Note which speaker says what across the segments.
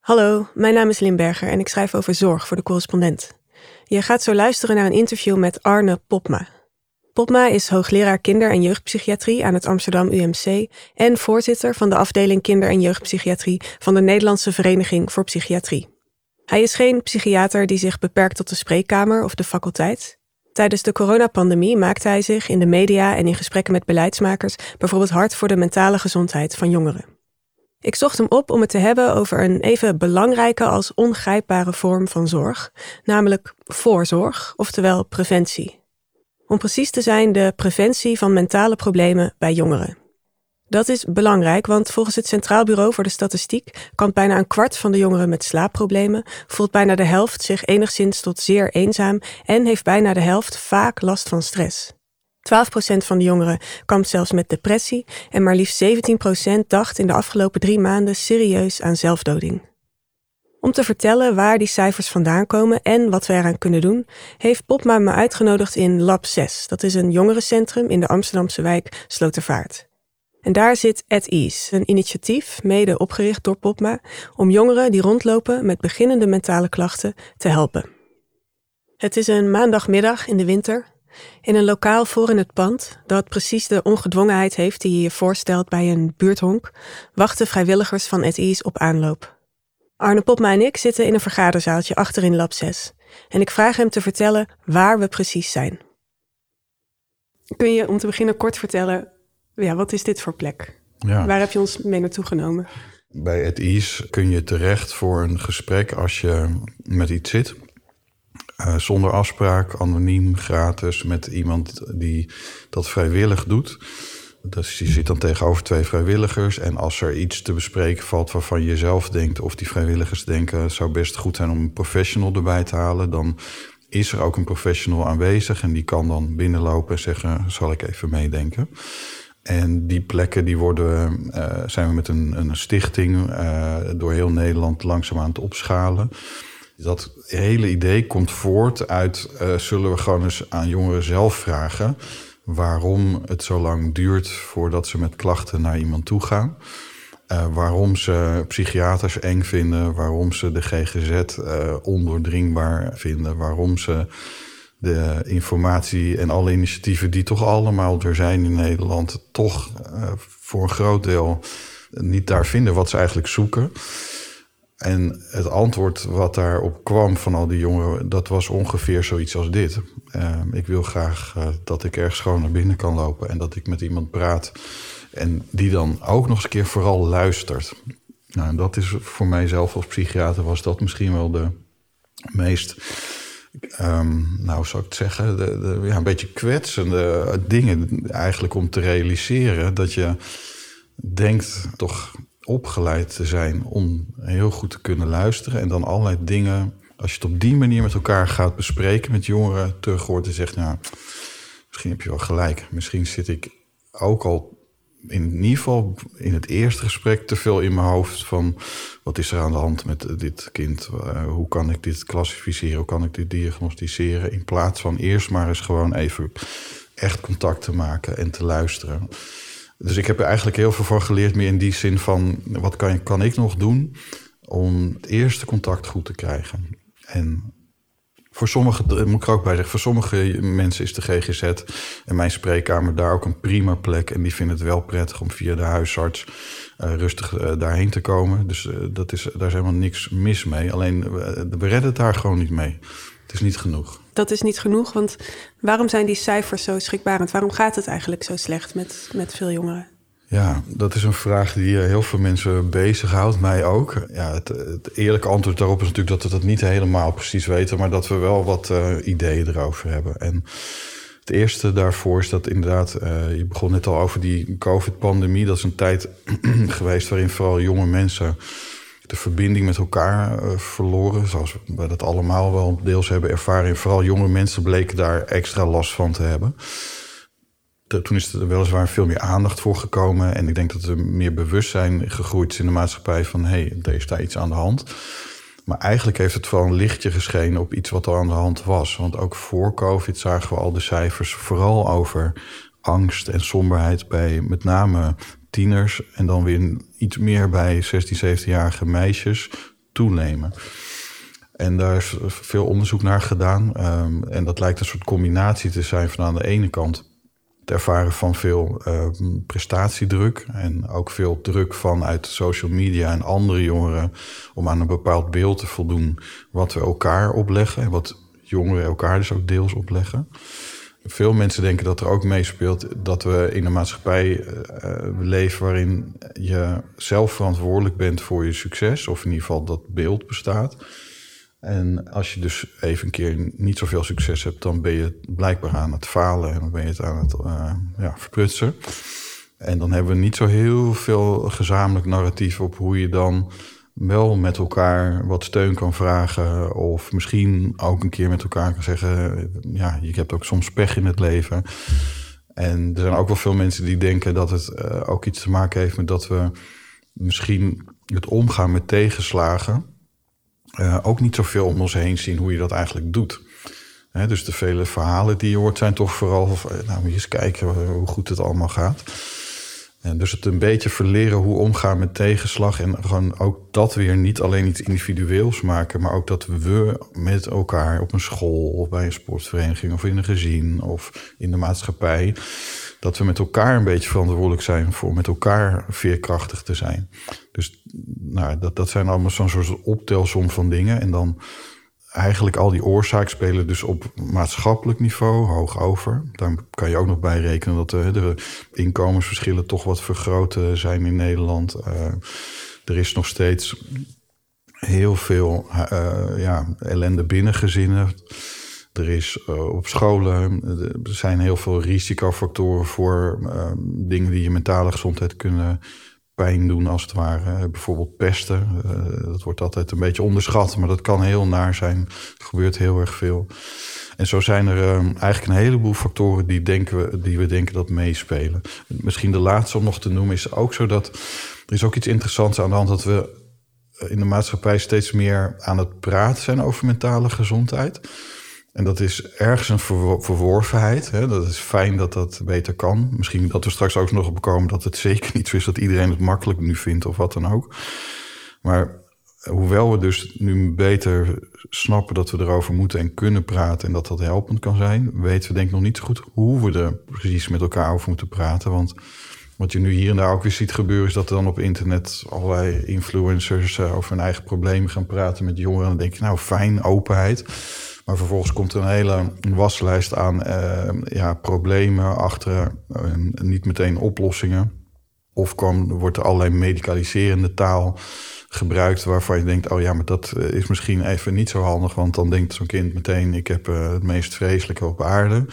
Speaker 1: Hallo, mijn naam is Limberger en ik schrijf over zorg voor de correspondent. Je gaat zo luisteren naar een interview met Arne Popma. Popma is hoogleraar kinder- en jeugdpsychiatrie aan het Amsterdam UMC en voorzitter van de afdeling kinder- en jeugdpsychiatrie van de Nederlandse Vereniging voor Psychiatrie. Hij is geen psychiater die zich beperkt tot de spreekkamer of de faculteit. Tijdens de coronapandemie maakte hij zich in de media en in gesprekken met beleidsmakers bijvoorbeeld hard voor de mentale gezondheid van jongeren. Ik zocht hem op om het te hebben over een even belangrijke als ongrijpbare vorm van zorg, namelijk voorzorg, oftewel preventie. Om precies te zijn, de preventie van mentale problemen bij jongeren. Dat is belangrijk, want volgens het Centraal Bureau voor de Statistiek kan bijna een kwart van de jongeren met slaapproblemen, voelt bijna de helft zich enigszins tot zeer eenzaam en heeft bijna de helft vaak last van stress. 12% van de jongeren kampt zelfs met depressie en maar liefst 17% dacht in de afgelopen drie maanden serieus aan zelfdoding. Om te vertellen waar die cijfers vandaan komen en wat we eraan kunnen doen, heeft Popma me uitgenodigd in Lab 6. Dat is een jongerencentrum in de Amsterdamse wijk Slotervaart. En daar zit At Ease, een initiatief, mede opgericht door Popma, om jongeren die rondlopen met beginnende mentale klachten te helpen. Het is een maandagmiddag in de winter, in een lokaal voor in het pand, dat precies de ongedwongenheid heeft die je je voorstelt bij een buurthonk, wachten vrijwilligers van At Ease op aanloop. Arne Popma en ik zitten in een vergaderzaaltje achter in Lab 6 en ik vraag hem te vertellen waar we precies zijn. Kun je om te beginnen kort vertellen ja, wat is dit voor plek? Ja. Waar heb je ons mee naartoe genomen?
Speaker 2: Bij het IS kun je terecht voor een gesprek als je met iets zit. Uh, zonder afspraak, anoniem, gratis, met iemand die dat vrijwillig doet. Dus je zit dan tegenover twee vrijwilligers. En als er iets te bespreken valt waarvan je zelf denkt, of die vrijwilligers denken, het zou best goed zijn om een professional erbij te halen, dan is er ook een professional aanwezig. En die kan dan binnenlopen en zeggen: Zal ik even meedenken? En die plekken die worden, uh, zijn we met een, een stichting uh, door heel Nederland langzaam aan het opschalen. Dat hele idee komt voort uit, uh, zullen we gewoon eens aan jongeren zelf vragen waarom het zo lang duurt voordat ze met klachten naar iemand toe gaan. waarom ze psychiaters eng vinden, waarom ze de GGZ ondoordringbaar vinden, waarom ze de informatie en alle initiatieven die toch allemaal er zijn in Nederland, toch uh, voor een groot deel niet daar vinden wat ze eigenlijk zoeken. En het antwoord wat daarop kwam van al die jongeren, dat was ongeveer zoiets als dit. Uh, ik wil graag uh, dat ik ergens gewoon naar binnen kan lopen en dat ik met iemand praat. En die dan ook nog eens een keer vooral luistert. Nou, en dat is voor mijzelf als psychiater was dat misschien wel de meest um, nou zou ik het zeggen, de, ja, een beetje kwetsende dingen eigenlijk om te realiseren dat je denkt toch opgeleid te zijn om heel goed te kunnen luisteren en dan allerlei dingen, als je het op die manier met elkaar gaat bespreken met jongeren, terug hoort en zegt, nou, misschien heb je wel gelijk, misschien zit ik ook al in ieder geval in het eerste gesprek te veel in mijn hoofd van wat is er aan de hand met dit kind? Uh, hoe kan ik dit klassificeren? Hoe kan ik dit diagnosticeren? In plaats van eerst maar eens gewoon even echt contact te maken en te luisteren. Dus ik heb er eigenlijk heel veel voor geleerd, meer in die zin van wat kan, kan ik nog doen om het eerste contact goed te krijgen? En voor sommige, moet ik er ook bij zeggen, voor sommige mensen is de GGZ en mijn spreekkamer daar ook een prima plek. En die vinden het wel prettig om via de huisarts uh, rustig uh, daarheen te komen. Dus dat is, daar is helemaal niks mis mee. Alleen we redden het daar gewoon niet mee. Het is niet genoeg.
Speaker 1: Dat is niet genoeg, want waarom zijn die cijfers zo schrikbarend? Waarom gaat het eigenlijk zo slecht met, met veel jongeren?
Speaker 2: Ja, dat is een vraag die eh, heel veel mensen bezighoudt, mij ook. Ja, het, het, eerlijke antwoord daarop is natuurlijk dat we dat niet helemaal precies weten, maar dat we wel wat uh, ideeën erover hebben. En het eerste daarvoor is dat inderdaad, uh, je begon net al over die COVID-pandemie. Dat is een tijd geweest waarin vooral jonge mensen de verbinding met elkaar uh, verloren. Zoals we dat allemaal wel deels hebben ervaren. En vooral jonge mensen bleken daar extra last van te hebben toen is er weliswaar veel meer aandacht voor gekomen. En ik denk dat er meer bewustzijn gegroeid is in de maatschappij van hé, hey, er is daar iets aan de hand. Maar eigenlijk heeft het wel een lichtje geschenen op iets wat er aan de hand was. Want ook voor COVID zagen we al de cijfers vooral over angst en somberheid bij met name tieners. En dan weer iets meer bij 16, 17-jarige meisjes. toenemen. En daar is veel onderzoek naar gedaan. Ehm, en dat lijkt een soort combinatie te zijn van aan de ene kant het ervaren van veel ehm, prestatiedruk. En ook veel druk vanuit social media en andere jongeren om aan een bepaald beeld te voldoen wat we elkaar opleggen. En wat jongeren elkaar dus ook deels opleggen. Veel mensen denken dat er ook meespeelt dat we in een maatschappij uh, leven waarin je zelf verantwoordelijk bent voor je succes, of in ieder geval dat beeld bestaat. En als je dus even een keer niet zoveel succes hebt, dan ben je blijkbaar aan het falen en dan ben je het aan het uh, ja, verprutsen. En dan hebben we niet zo heel veel gezamenlijk narratief op hoe je dan wel met elkaar wat steun kan vragen. Of misschien ook een keer met elkaar kan zeggen: ja, je hebt ook soms pech in het leven. En er zijn ook wel veel mensen die denken dat het uh, ook iets te maken heeft met dat we misschien het omgaan met tegenslagen. Uh, ook niet zoveel om ons heen zien hoe je dat eigenlijk doet. Dus de vele verhalen die je hoort zijn toch vooral... nou, moet je eens kijken hoe goed het allemaal gaat. En dus het een beetje verleren hoe omgaan met tegenslag. En gewoon ook dat weer niet alleen iets individueels maken. Maar ook dat we met elkaar op een school of bij een sportvereniging of in een gezin of in de maatschappij. Dat we met elkaar een beetje verantwoordelijk zijn voor met elkaar veerkrachtig te zijn. Dus nou, dat, dat zijn allemaal zo'n soort optelsom van dingen. En dan eigenlijk al die oorzaken spelen dus op maatschappelijk niveau hoog over. Daar kan je ook nog bij rekenen dat de, de inkomensverschillen toch wat vergroot zijn in Nederland. Uh, er is nog steeds heel veel uh, ja, ellende binnen gezinnen. Er is op scholen er zijn heel veel risicofactoren voor dingen die je mentale gezondheid kunnen doen, als het ware. Bijvoorbeeld pesten. Uh, dat wordt altijd een beetje onderschat, maar dat kan heel naar zijn. Er gebeurt heel erg veel. En zo zijn er uh, eigenlijk een heleboel factoren die, denken we, die we denken dat meespelen. Misschien de laatste om nog te noemen is ook zo dat... er is ook iets interessants aan de hand dat we in de maatschappij steeds meer aan het praten zijn over mentale gezondheid. En dat is ergens een verworvenheid. Hè? Dat is fijn dat dat beter kan. Misschien dat we straks ook nog op komen dat het zeker niet zo is dat iedereen het makkelijk nu vindt of wat dan ook. Maar hoewel we dus nu beter snappen dat we erover moeten en kunnen praten en dat dat helpend kan zijn, weten we denk ik nog niet zo goed hoe we er precies met elkaar over moeten praten. Want wat je nu hier en daar ook weer ziet gebeuren, is dat er dan op internet allerlei influencers uh, over hun eigen problemen gaan praten met jongeren. En dan denk je, nou fijn, openheid. Maar vervolgens komt er een hele waslijst aan uh, ja, problemen achter, niet meteen oplossingen. Of kan, wordt er allerlei medicaliserende taal gebruikt waarvan je denkt, oh ja, maar dat eh, is misschien even niet zo handig, want dan denkt zo'n kind meteen, ik heb het meest vreselijke op aarde.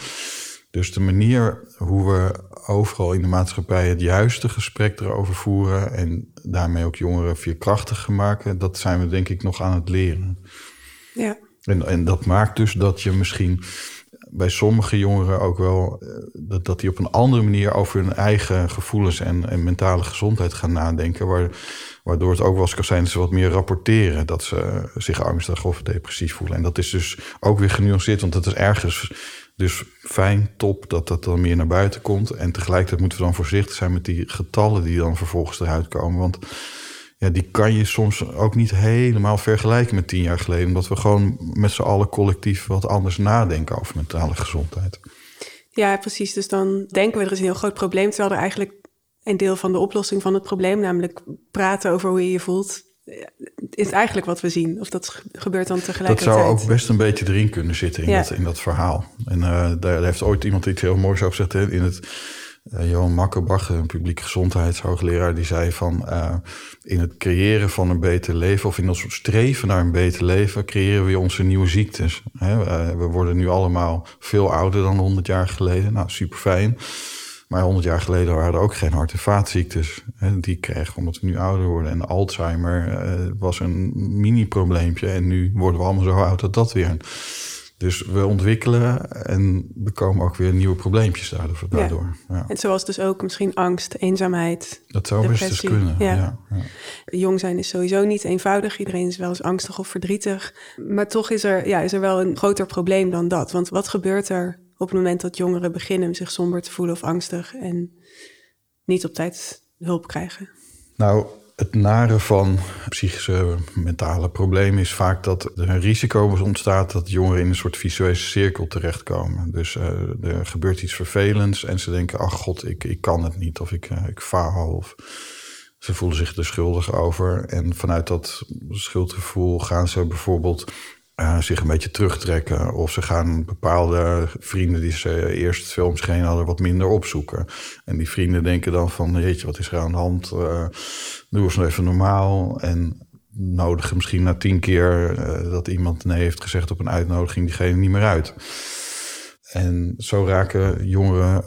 Speaker 2: Dus de manier hoe we overal in de maatschappij het juiste gesprek erover voeren en daarmee ook jongeren veerkrachtig maken, dat zijn we denk ik nog aan het leren.
Speaker 1: Ja.
Speaker 2: En, dat maakt dus dat je misschien bij sommige jongeren ook wel eh, dat, dat die op een andere manier over hun eigen gevoelens en, en mentale gezondheid gaan nadenken. Waar, waardoor het ook wel eens kan zijn dat ze wat meer rapporteren dat ze zich angstig of depressief voelen. En dat is dus ook weer genuanceerd, want dat is ergens dus fijn, top dat dat dan meer naar buiten komt. En tegelijkertijd moeten we dan voorzichtig zijn met die getallen die dan vervolgens eruit komen. Want ja, die kan je soms ook niet helemaal vergelijken met tien jaar geleden. Omdat we gewoon met z'n allen collectief wat anders nadenken over mentale gezondheid.
Speaker 1: Ja, precies. Dus dan denken we er is een heel groot probleem. Terwijl er eigenlijk een deel van de oplossing van het probleem, namelijk praten over hoe je je voelt, is eigenlijk wat we zien. Of dat gebeurt dan tegelijkertijd.
Speaker 2: Dat zou ook best een beetje erin kunnen zitten in, dat, in dat verhaal. En uh, daar heeft ooit iemand iets heel moois over gezegd. In het uh, Johan Makkerbach, een publieke gezondheidshoogleraar, die zei van uh, in het creëren van een beter leven of in ons streven naar een beter leven, creëren we onze nieuwe ziektes. Hè? Uh, we worden nu allemaal veel ouder dan 100 jaar geleden. Nou, super fijn. Maar 100 jaar geleden waren er ook geen hart- en vaatziektes. Hè? Die kregen omdat we nu ouder worden. En Alzheimer was een mini-probleempje. En nu worden we allemaal zo oud dat dat weer een dus we ontwikkelen en er komen ook weer nieuwe probleempjes daardoor.
Speaker 1: Ja. Ja. En zoals dus ook misschien angst, eenzaamheid.
Speaker 2: Dat zou depressie. best eens kunnen. Ja.
Speaker 1: Jong zijn is sowieso niet eenvoudig. Iedereen is wel eens angstig of verdrietig. Maar toch is er, ja, is er wel een groter probleem dan dat. Want wat gebeurt er op het moment dat jongeren beginnen zich somber te voelen of angstig en niet op tijd hulp krijgen?
Speaker 2: Nou, Het nare van psychische mentale problemen is vaak dat er een risico ontstaat dat jongeren in een soort visueuze cirkel terechtkomen. Dus uh, er gebeurt iets vervelends en ze denken: ach god, ik, ik kan het niet of ik, uh, ik faal. Of ze voelen zich er schuldig over. En vanuit dat schuldgevoel gaan ze bijvoorbeeld uh, zich een beetje terugtrekken. Of ze gaan bepaalde vrienden die ze eerst veel misschien hadden wat minder opzoeken. En die vrienden denken dan van, jeetje, wat is er aan de hand? Uh, doe eens even normaal. En nodigen misschien na tien keer uh, dat iemand nee heeft gezegd op een uitnodiging diegene niet meer uit. En zo raken jongeren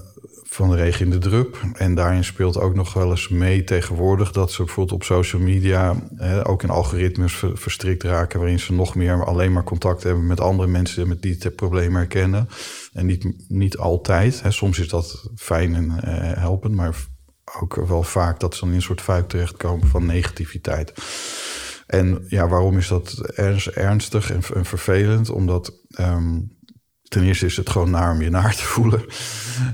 Speaker 2: van de regen de drup. En daarin speelt ook nog wel eens mee tegenwoordig dat ze bijvoorbeeld op social media ook in algoritmes verstrikt raken, waarin ze nog meer alleen maar contact hebben met andere mensen met die het probleem herkennen. En niet, niet altijd. Hè. Soms is dat fijn en uh, helpend, maar ook wel vaak dat ze dan in een soort fuik terechtkomen van negativiteit. En ja, waarom is dat ernstig en, en vervelend? Omdat um, ten eerste is het gewoon naar om je naar te voelen.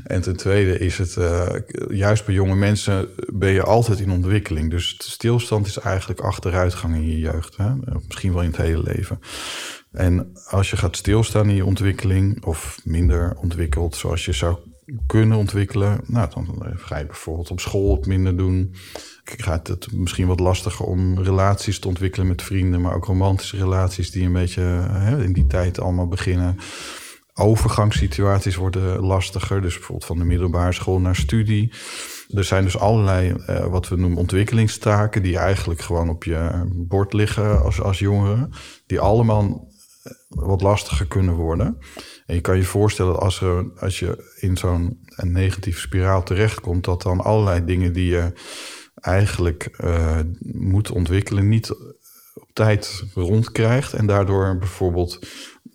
Speaker 2: En ten tweede is het, uh, juist bij jonge mensen ben je altijd in ontwikkeling. Dus stilstand is eigenlijk achteruitgang in je jeugd. Hè? Misschien wel in het hele leven. En als je gaat stilstaan in je ontwikkeling, of minder ontwikkeld zoals je zou kunnen ontwikkelen, nou, dan ga je bijvoorbeeld op school het minder doen. Gaat het misschien wat lastiger om relaties te ontwikkelen met vrienden, maar ook romantische relaties die een beetje hè, in die tijd allemaal beginnen overgangssituaties worden lastiger. Dus bijvoorbeeld van de middelbare school naar studie. Er zijn dus allerlei, uh, wat we noemen, ontwikkelingstaken... die eigenlijk gewoon op je bord liggen als, als jongeren. Die allemaal eh, wat lastiger kunnen worden. En je kan je voorstellen als, er, als je in zo'n negatieve spiraal terechtkomt... dat dan allerlei dingen die je eigenlijk uh, moet ontwikkelen... niet op tijd rondkrijgt. En daardoor bijvoorbeeld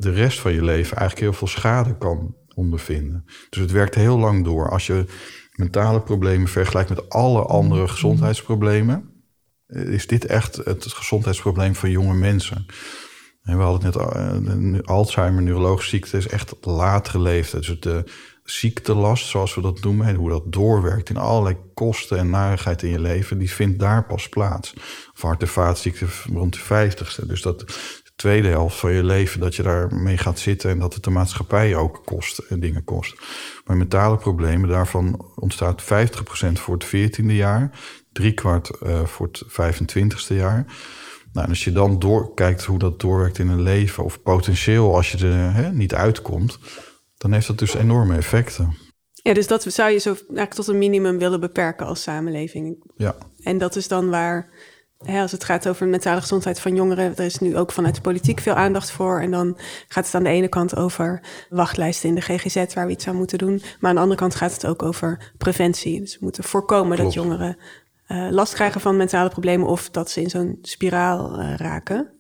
Speaker 2: de rest van je leven eigenlijk heel veel schade kan ondervinden. Dus het werkt heel lang door. Als je mentale problemen vergelijkt met alle andere gezondheidsproblemen, eh, is dit echt het gezondheidsprobleem van jonge mensen. En we hadden net uh, Alzheimer, neurologische ziekte, is echt latere leeftijd. Dus de ziektelast, zoals we dat noemen, hoe dat doorwerkt in allerlei kosten en narigheid in je leven, die vindt daar pas plaats. Of hart- en vaatziekte rond de vijftigste. Dus dat tweede helft van je leven dat je daarmee gaat zitten en dat het de maatschappij ook kost en dingen kost. Maar mentale problemen, daarvan ontstaat 50% voor het 14e jaar, driekwart uh, voor het 25e jaar. Nou, en als je dan doorkijkt hoe dat doorwerkt in een leven, of potentieel als je er hè, niet uitkomt, dan heeft dat dus enorme effecten.
Speaker 1: Ja, dus dat zou je zo eigenlijk tot een minimum willen beperken als samenleving.
Speaker 2: Ja.
Speaker 1: En dat is dan waar als het gaat over mentale gezondheid van jongeren, er is nu ook vanuit de politiek veel aandacht voor. En dan gaat het aan de ene kant over wachtlijsten in de GGZ waar we iets aan moeten doen. Maar aan de andere kant gaat het ook over preventie. Dus we moeten voorkomen dat jongeren uh, last krijgen van mentale problemen of dat ze in zo'n spiraal uh, raken.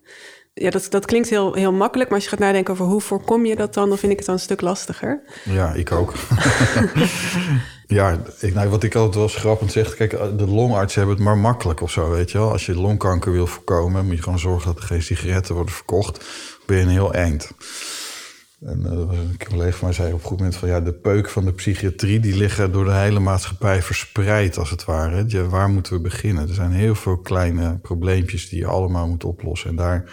Speaker 1: Ja, dat, dat klinkt heel, heel makkelijk, maar als je gaat nadenken over hoe voorkom je dat dan, dan vind ik het dan een stuk lastiger.
Speaker 2: Ja, ik ook. Ja, ik, nou, wat ik altijd wel schrappend zeg, kijk, de longartsen hebben het maar makkelijk of zo, weet je wel. Als je longkanker wil voorkomen, moet je gewoon zorgen dat er geen sigaretten worden verkocht. Ben je een heel eind. En uh, een collega van mij zei op een goed moment van... ja, de peuk van de psychiatrie... die liggen door de hele maatschappij verspreid, als het ware. Ja, waar moeten we beginnen? Er zijn heel veel kleine probleempjes die je allemaal moet oplossen. En daar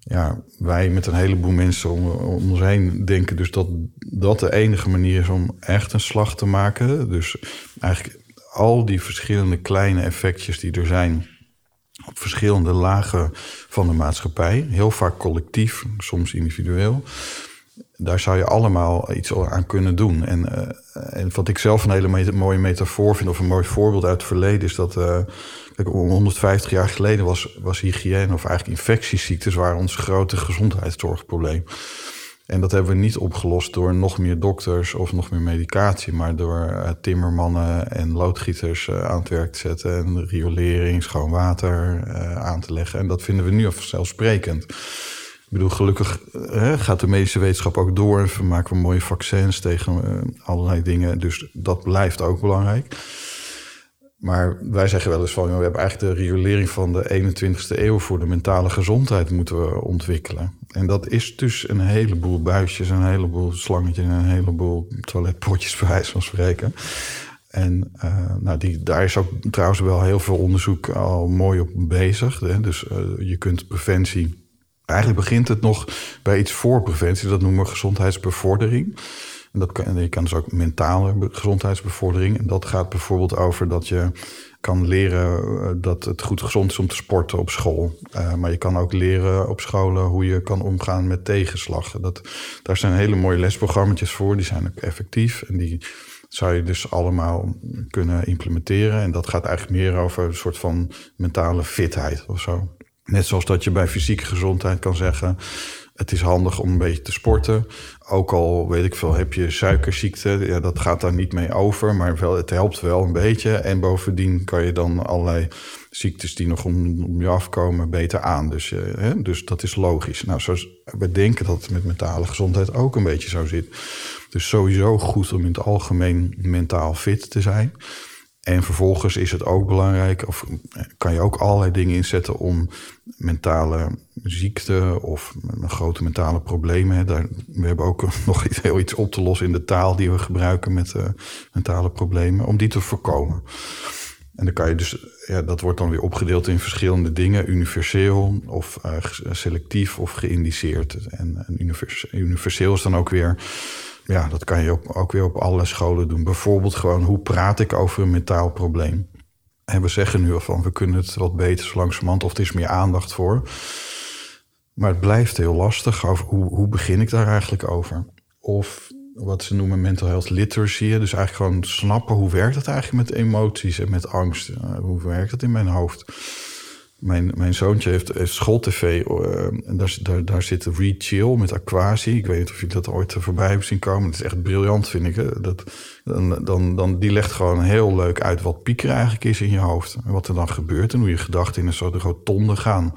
Speaker 2: ja, wij met een heleboel mensen om, ons heen denken dus dat dat de enige manier is om echt een slag te maken. Dus eigenlijk al die verschillende kleine effectjes die er zijn op verschillende lagen van de maatschappij, heel vaak collectief, soms individueel. Daar zou je allemaal iets aan kunnen doen. En, uh, en wat ik zelf een hele mooie metafoor vind, of een mooi voorbeeld uit het verleden, is dat uh, 150 jaar geleden was, was hygiëne of eigenlijk infectieziektes waren ons grote gezondheidszorgprobleem. En dat hebben we niet opgelost door nog meer dokters of nog meer medicatie, maar door uh, timmermannen en loodgieters uh, aan het werk te zetten en riolering, schoon water uh, aan te leggen. En dat vinden we nu vanzelfsprekend. Ik bedoel, gelukkig gaat de medische wetenschap ook door. We maken mooie vaccins tegen allerlei dingen. Dus dat blijft ook belangrijk. Maar wij zeggen wel eens van, we hebben eigenlijk de riolering van de 21ste eeuw voor de mentale gezondheid moeten ontwikkelen. En dat is dus een heleboel buisjes, een heleboel slangetjes en een heleboel toiletpotjes, bij wijze van spreken. En uh, nou, die, daar is ook trouwens wel heel veel onderzoek al mooi op bezig. Hè? Dus uh, je kunt preventie. Eigenlijk begint het nog bij iets voor preventie, dat noemen we gezondheidsbevordering. En dat je kan dus ook mentale gezondheidsbevordering. En dat gaat bijvoorbeeld over dat je kan leren eh, dat het goed gezond is om te sporten op school. Uh, maar je kan ook leren op scholen hoe je kan omgaan met tegenslag. Dat, daar zijn hele mooie lesprogramma's voor, die zijn ook effectief. En die zou je dus allemaal kunnen implementeren. En dat gaat eigenlijk meer over een soort van mentale fitheid of zo. Net zoals dat je bij fysieke gezondheid kan zeggen het is handig om een beetje te sporten. Ook al weet ik veel, heb je suikerziekte, ja, dat gaat daar niet mee over, maar wel, het helpt wel een beetje. En bovendien kan je dan allerlei ziektes die nog om, je afkomen beter aan. Dus, uh, hè, dus dat is logisch. Nou, zoals we denken dat het met mentale gezondheid ook een beetje zo zit. Dus sowieso goed om in het algemeen mentaal fit te zijn. En vervolgens is het ook belangrijk, of kan je ook allerlei dingen inzetten om mentale ziekte of grote mentale problemen. Daar, we hebben ook nog iets, heel iets op te lossen in de taal die we gebruiken met uh, mentale problemen, om die te voorkomen. En dan kan je dus, ja, dat wordt dan weer opgedeeld in verschillende dingen, universeel of uh, selectief of geïndiceerd. En, en universeel is dan ook weer ja, dat kan je ook, ook weer op alle scholen doen. Bijvoorbeeld gewoon, hoe praat ik over een mentaal probleem? En we zeggen nu al van, we kunnen het wat beter zo langzamerhand... of er is meer aandacht voor. Maar het blijft heel lastig. Over, hoe, begin ik daar eigenlijk over? Of wat ze noemen mental health literacy. Dus eigenlijk gewoon snappen, hoe werkt het eigenlijk met emoties en met angst? Eh, hoe werkt het in mijn hoofd? Mijn, mijn zoontje heeft, heeft schooltv. Uh, en daar, daar, daar zit Read Chill met Aquasi. Ik weet niet of je dat ooit voorbij hebt zien komen. Het is echt briljant, vind ik. Hè? Dat, dan, dan, dan, die legt gewoon heel leuk uit wat pieker eigenlijk is in je hoofd. En wat er dan gebeurt en hoe je gedachten in een soort rotonde gaan.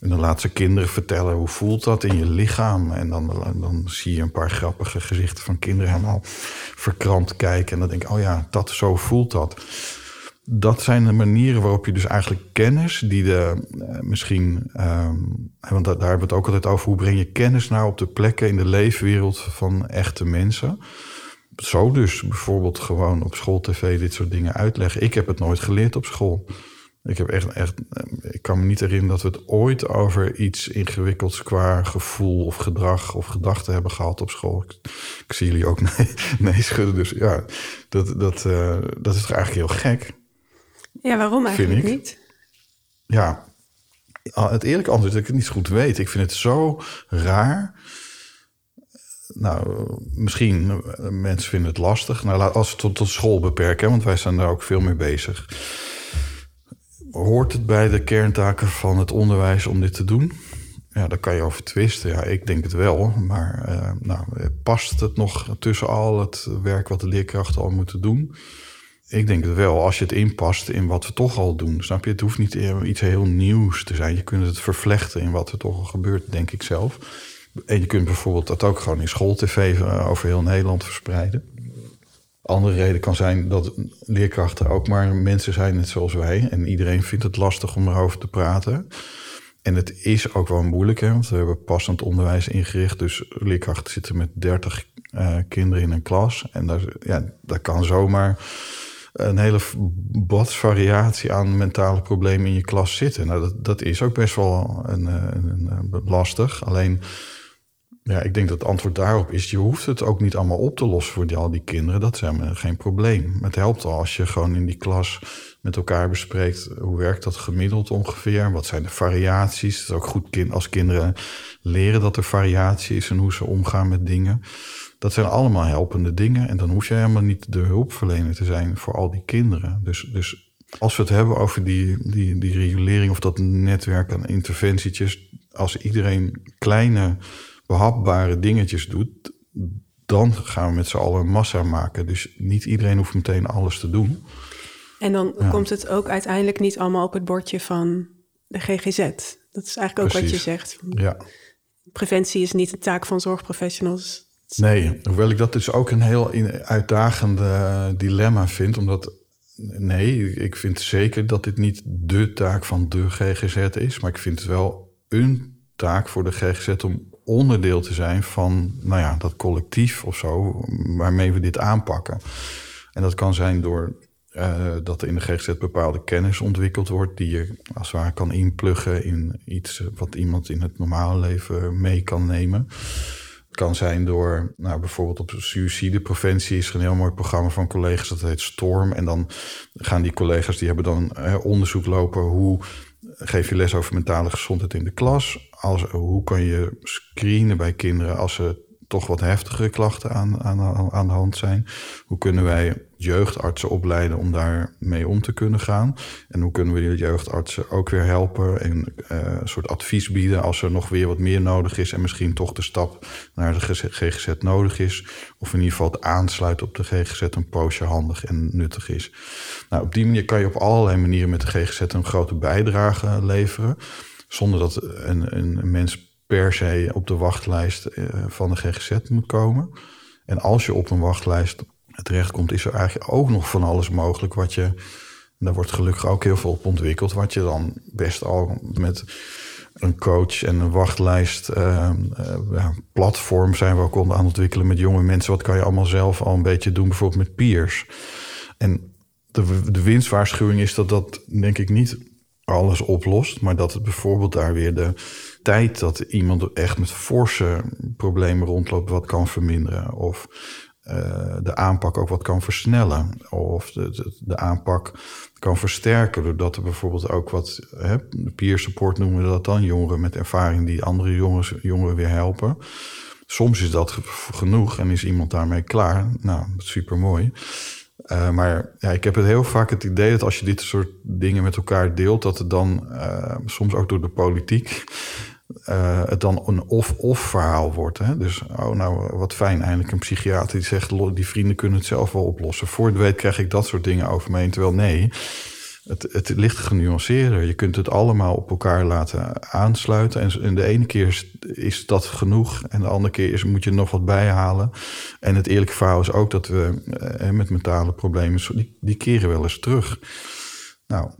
Speaker 2: En dan laat ze kinderen vertellen hoe voelt dat in je lichaam. En dan, dan zie je een paar grappige gezichten van kinderen helemaal verkrampt kijken. En dan denk ik, oh ja, dat, zo voelt dat dat zijn de manieren waarop je dus eigenlijk kennis die de uh, misschien, um, want daar, hebben we het ook altijd over, hoe breng je kennis nou op de plekken in de leefwereld van echte mensen. Zo dus bijvoorbeeld gewoon op school tv dit soort dingen uitleggen. Ik heb het nooit geleerd op school. Ik, heb echt, echt, eh, ik kan me niet herinneren dat we het ooit over iets ingewikkelds qua gevoel of gedrag of gedachten hebben gehad op school. Ik, zie jullie ook nee, nee schudden. Dus ja, dat, dat, uh, dat is toch eigenlijk heel gek.
Speaker 1: Ja, waarom eigenlijk niet?
Speaker 2: Ja, het eerlijke antwoord is dat ik het niet goed weet. Ik vind het zo raar. Nou, misschien eh, mensen vinden het lastig. Nou, als we het tot, tot school beperken, want wij zijn daar ook veel mee bezig. Hoort het bij de kerntaken van het onderwijs om dit te doen? Ja, daar kan je over twisten. Ja, ik denk het wel. Maar uh, nou, past het nog tussen al het werk wat de leerkrachten al moeten doen? Ik denk het wel, als je het inpast in wat we toch al doen. Snap je? Het hoeft niet iets heel nieuws te zijn. Je kunt het vervlechten in wat er toch al gebeurt, denk ik zelf. En je kunt bijvoorbeeld dat ook gewoon in schooltv eh, over heel Nederland verspreiden. Andere reden kan zijn dat leerkrachten ook maar mensen zijn, net zoals wij. En iedereen vindt het lastig om erover te praten. En het is ook wel moeilijk, hè, want we hebben passend onderwijs ingericht. Dus leerkrachten zitten met 30 uh, kinderen in een klas. En daar, ja, dat kan zomaar een hele variatie aan mentale problemen in je klas zitten. Nou, dat, dat is ook best wel een, eh, een, een, lastig. Alleen, ja, ik denk dat het antwoord daarop is: je hoeft het ook niet allemaal op te lossen voor die, al die kinderen. Dat helemaal geen probleem. Het helpt al als je gewoon in die klas met elkaar bespreekt hoe werkt dat gemiddeld ongeveer. Wat zijn de variaties? Het is ook goed als kinderen leren dat er variatie is en hoe ze omgaan met dingen. Dat zijn allemaal helpende dingen. En dan hoef je helemaal niet de hulpverlener te zijn voor al die kinderen. Dus, dus als we het hebben over die, die, die regulering of dat netwerk aan interventietjes. Als iedereen kleine, behapbare dingetjes doet, dan gaan we met z'n allen een massa maken. Dus niet iedereen hoeft meteen alles te doen.
Speaker 1: En dan komt het ook uiteindelijk niet allemaal op het bordje van de GGZ. Dat is eigenlijk ook wat je zegt.
Speaker 2: Ja.
Speaker 1: Preventie is niet een taak van zorgprofessionals.
Speaker 2: Nee, hoewel ik dat dus ook een heel uitdagende dilemma vind. Omdat, nee, ik vind zeker dat dit niet de taak van de GGZ is. Maar ik vind het wel een taak voor de GGZ om onderdeel te zijn van, nou ja, dat collectief of zo, waarmee we dit aanpakken. En dat kan zijn door uh, dat er in de GGZ bepaalde kennis ontwikkeld wordt, die je als het ware kan inpluggen in iets wat iemand in het normale leven mee kan nemen. Kan zijn door, nou, bijvoorbeeld op suïcidepreventie is er een heel mooi programma van collega's, dat heet Storm. En dan gaan die collega's, die hebben dan onderzoek lopen hoe geef je les over mentale gezondheid in de klas. Als, hoe kan je screenen bij kinderen als ze toch wat heftigere klachten aan, aan, aan de hand zijn? Hoe kunnen wij jeugdartsen opleiden om daarmee om te kunnen gaan? En hoe kunnen we die jeugdartsen ook weer helpen en uh, een soort advies bieden als er nog weer wat meer nodig is en misschien toch de stap naar de GGZ nodig is? Of in ieder geval het aansluiten op de GGZ een poosje handig en nuttig is. Nou, op die manier kan je op allerlei manieren met de GGZ een grote bijdrage leveren. Zonder dat een, een mens per se op de wachtlijst eh, van de GGZ moet komen. En als je op een wachtlijst terechtkomt, is er eigenlijk ook nog van alles mogelijk wat je. Daar wordt gelukkig ook heel veel op ontwikkeld. Wat je dan best al met een coach en een wachtlijst uh, uh, platform zijn we ook aan het ontwikkelen met jonge mensen. Wat kan je allemaal zelf al een beetje doen, bijvoorbeeld met peers. En de, de winstwaarschuwing is dat dat denk ik niet alles oplost, maar dat het bijvoorbeeld daar weer de tijd dat iemand echt met forse problemen rondloopt wat kan verminderen. Of uh, de aanpak ook wat kan versnellen. Of de, de, de, aanpak kan versterken. Doordat er bijvoorbeeld ook wat hè, peer support noemen we dat dan. Jongeren met ervaring die andere jongens, jongeren weer helpen. Soms is dat genoeg en is iemand daarmee klaar. Nou, super mooi. Uh, maar ja, ik heb het heel vaak het idee dat als je dit soort dingen met elkaar deelt, dat het dan uh, soms ook door de politiek uh, het dan een of-of verhaal wordt. Hè? Dus, oh nou, wat fijn, eindelijk een psychiater die zegt... die vrienden kunnen het zelf wel oplossen. Voor de weet krijg ik dat soort dingen over me heen. Terwijl nee, het, het ligt genuanceerder. Je kunt het allemaal op elkaar laten aansluiten. En, en de ene keer is, is, dat genoeg... en de andere keer is, moet je nog wat bijhalen. En het eerlijke verhaal is ook dat we eh, met mentale problemen... Die, die keren wel eens terug. Nou,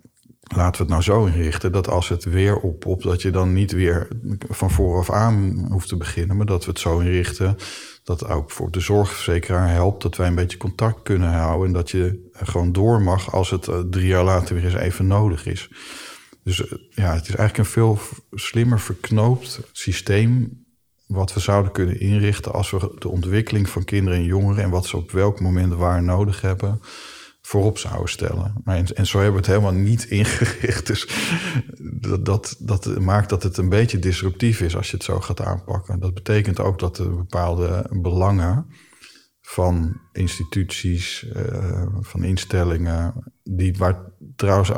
Speaker 2: laten we het nou zo inrichten dat als het weer oppopt, dat je dan niet weer van vooraf aan hoeft te beginnen, maar dat we het zo inrichten dat ook voor de zorgverzekeraar helpt dat wij een beetje contact kunnen houden en dat je gewoon door mag als het eh, drie jaar later weer eens even nodig is. Dus eh, ja, het is eigenlijk een veel slimmer verknoopt systeem wat we zouden kunnen inrichten als we de ontwikkeling van kinderen en jongeren en wat ze op welk moment waar nodig hebben, voorop zouden stellen. Maar en, zo hebben we het helemaal niet ingericht. Dus dat, dat, dat maakt dat het een beetje disruptief is als je het zo gaat aanpakken. Dat betekent ook dat er bepaalde belangen van instituties, uh, van instellingen, die waar trouwens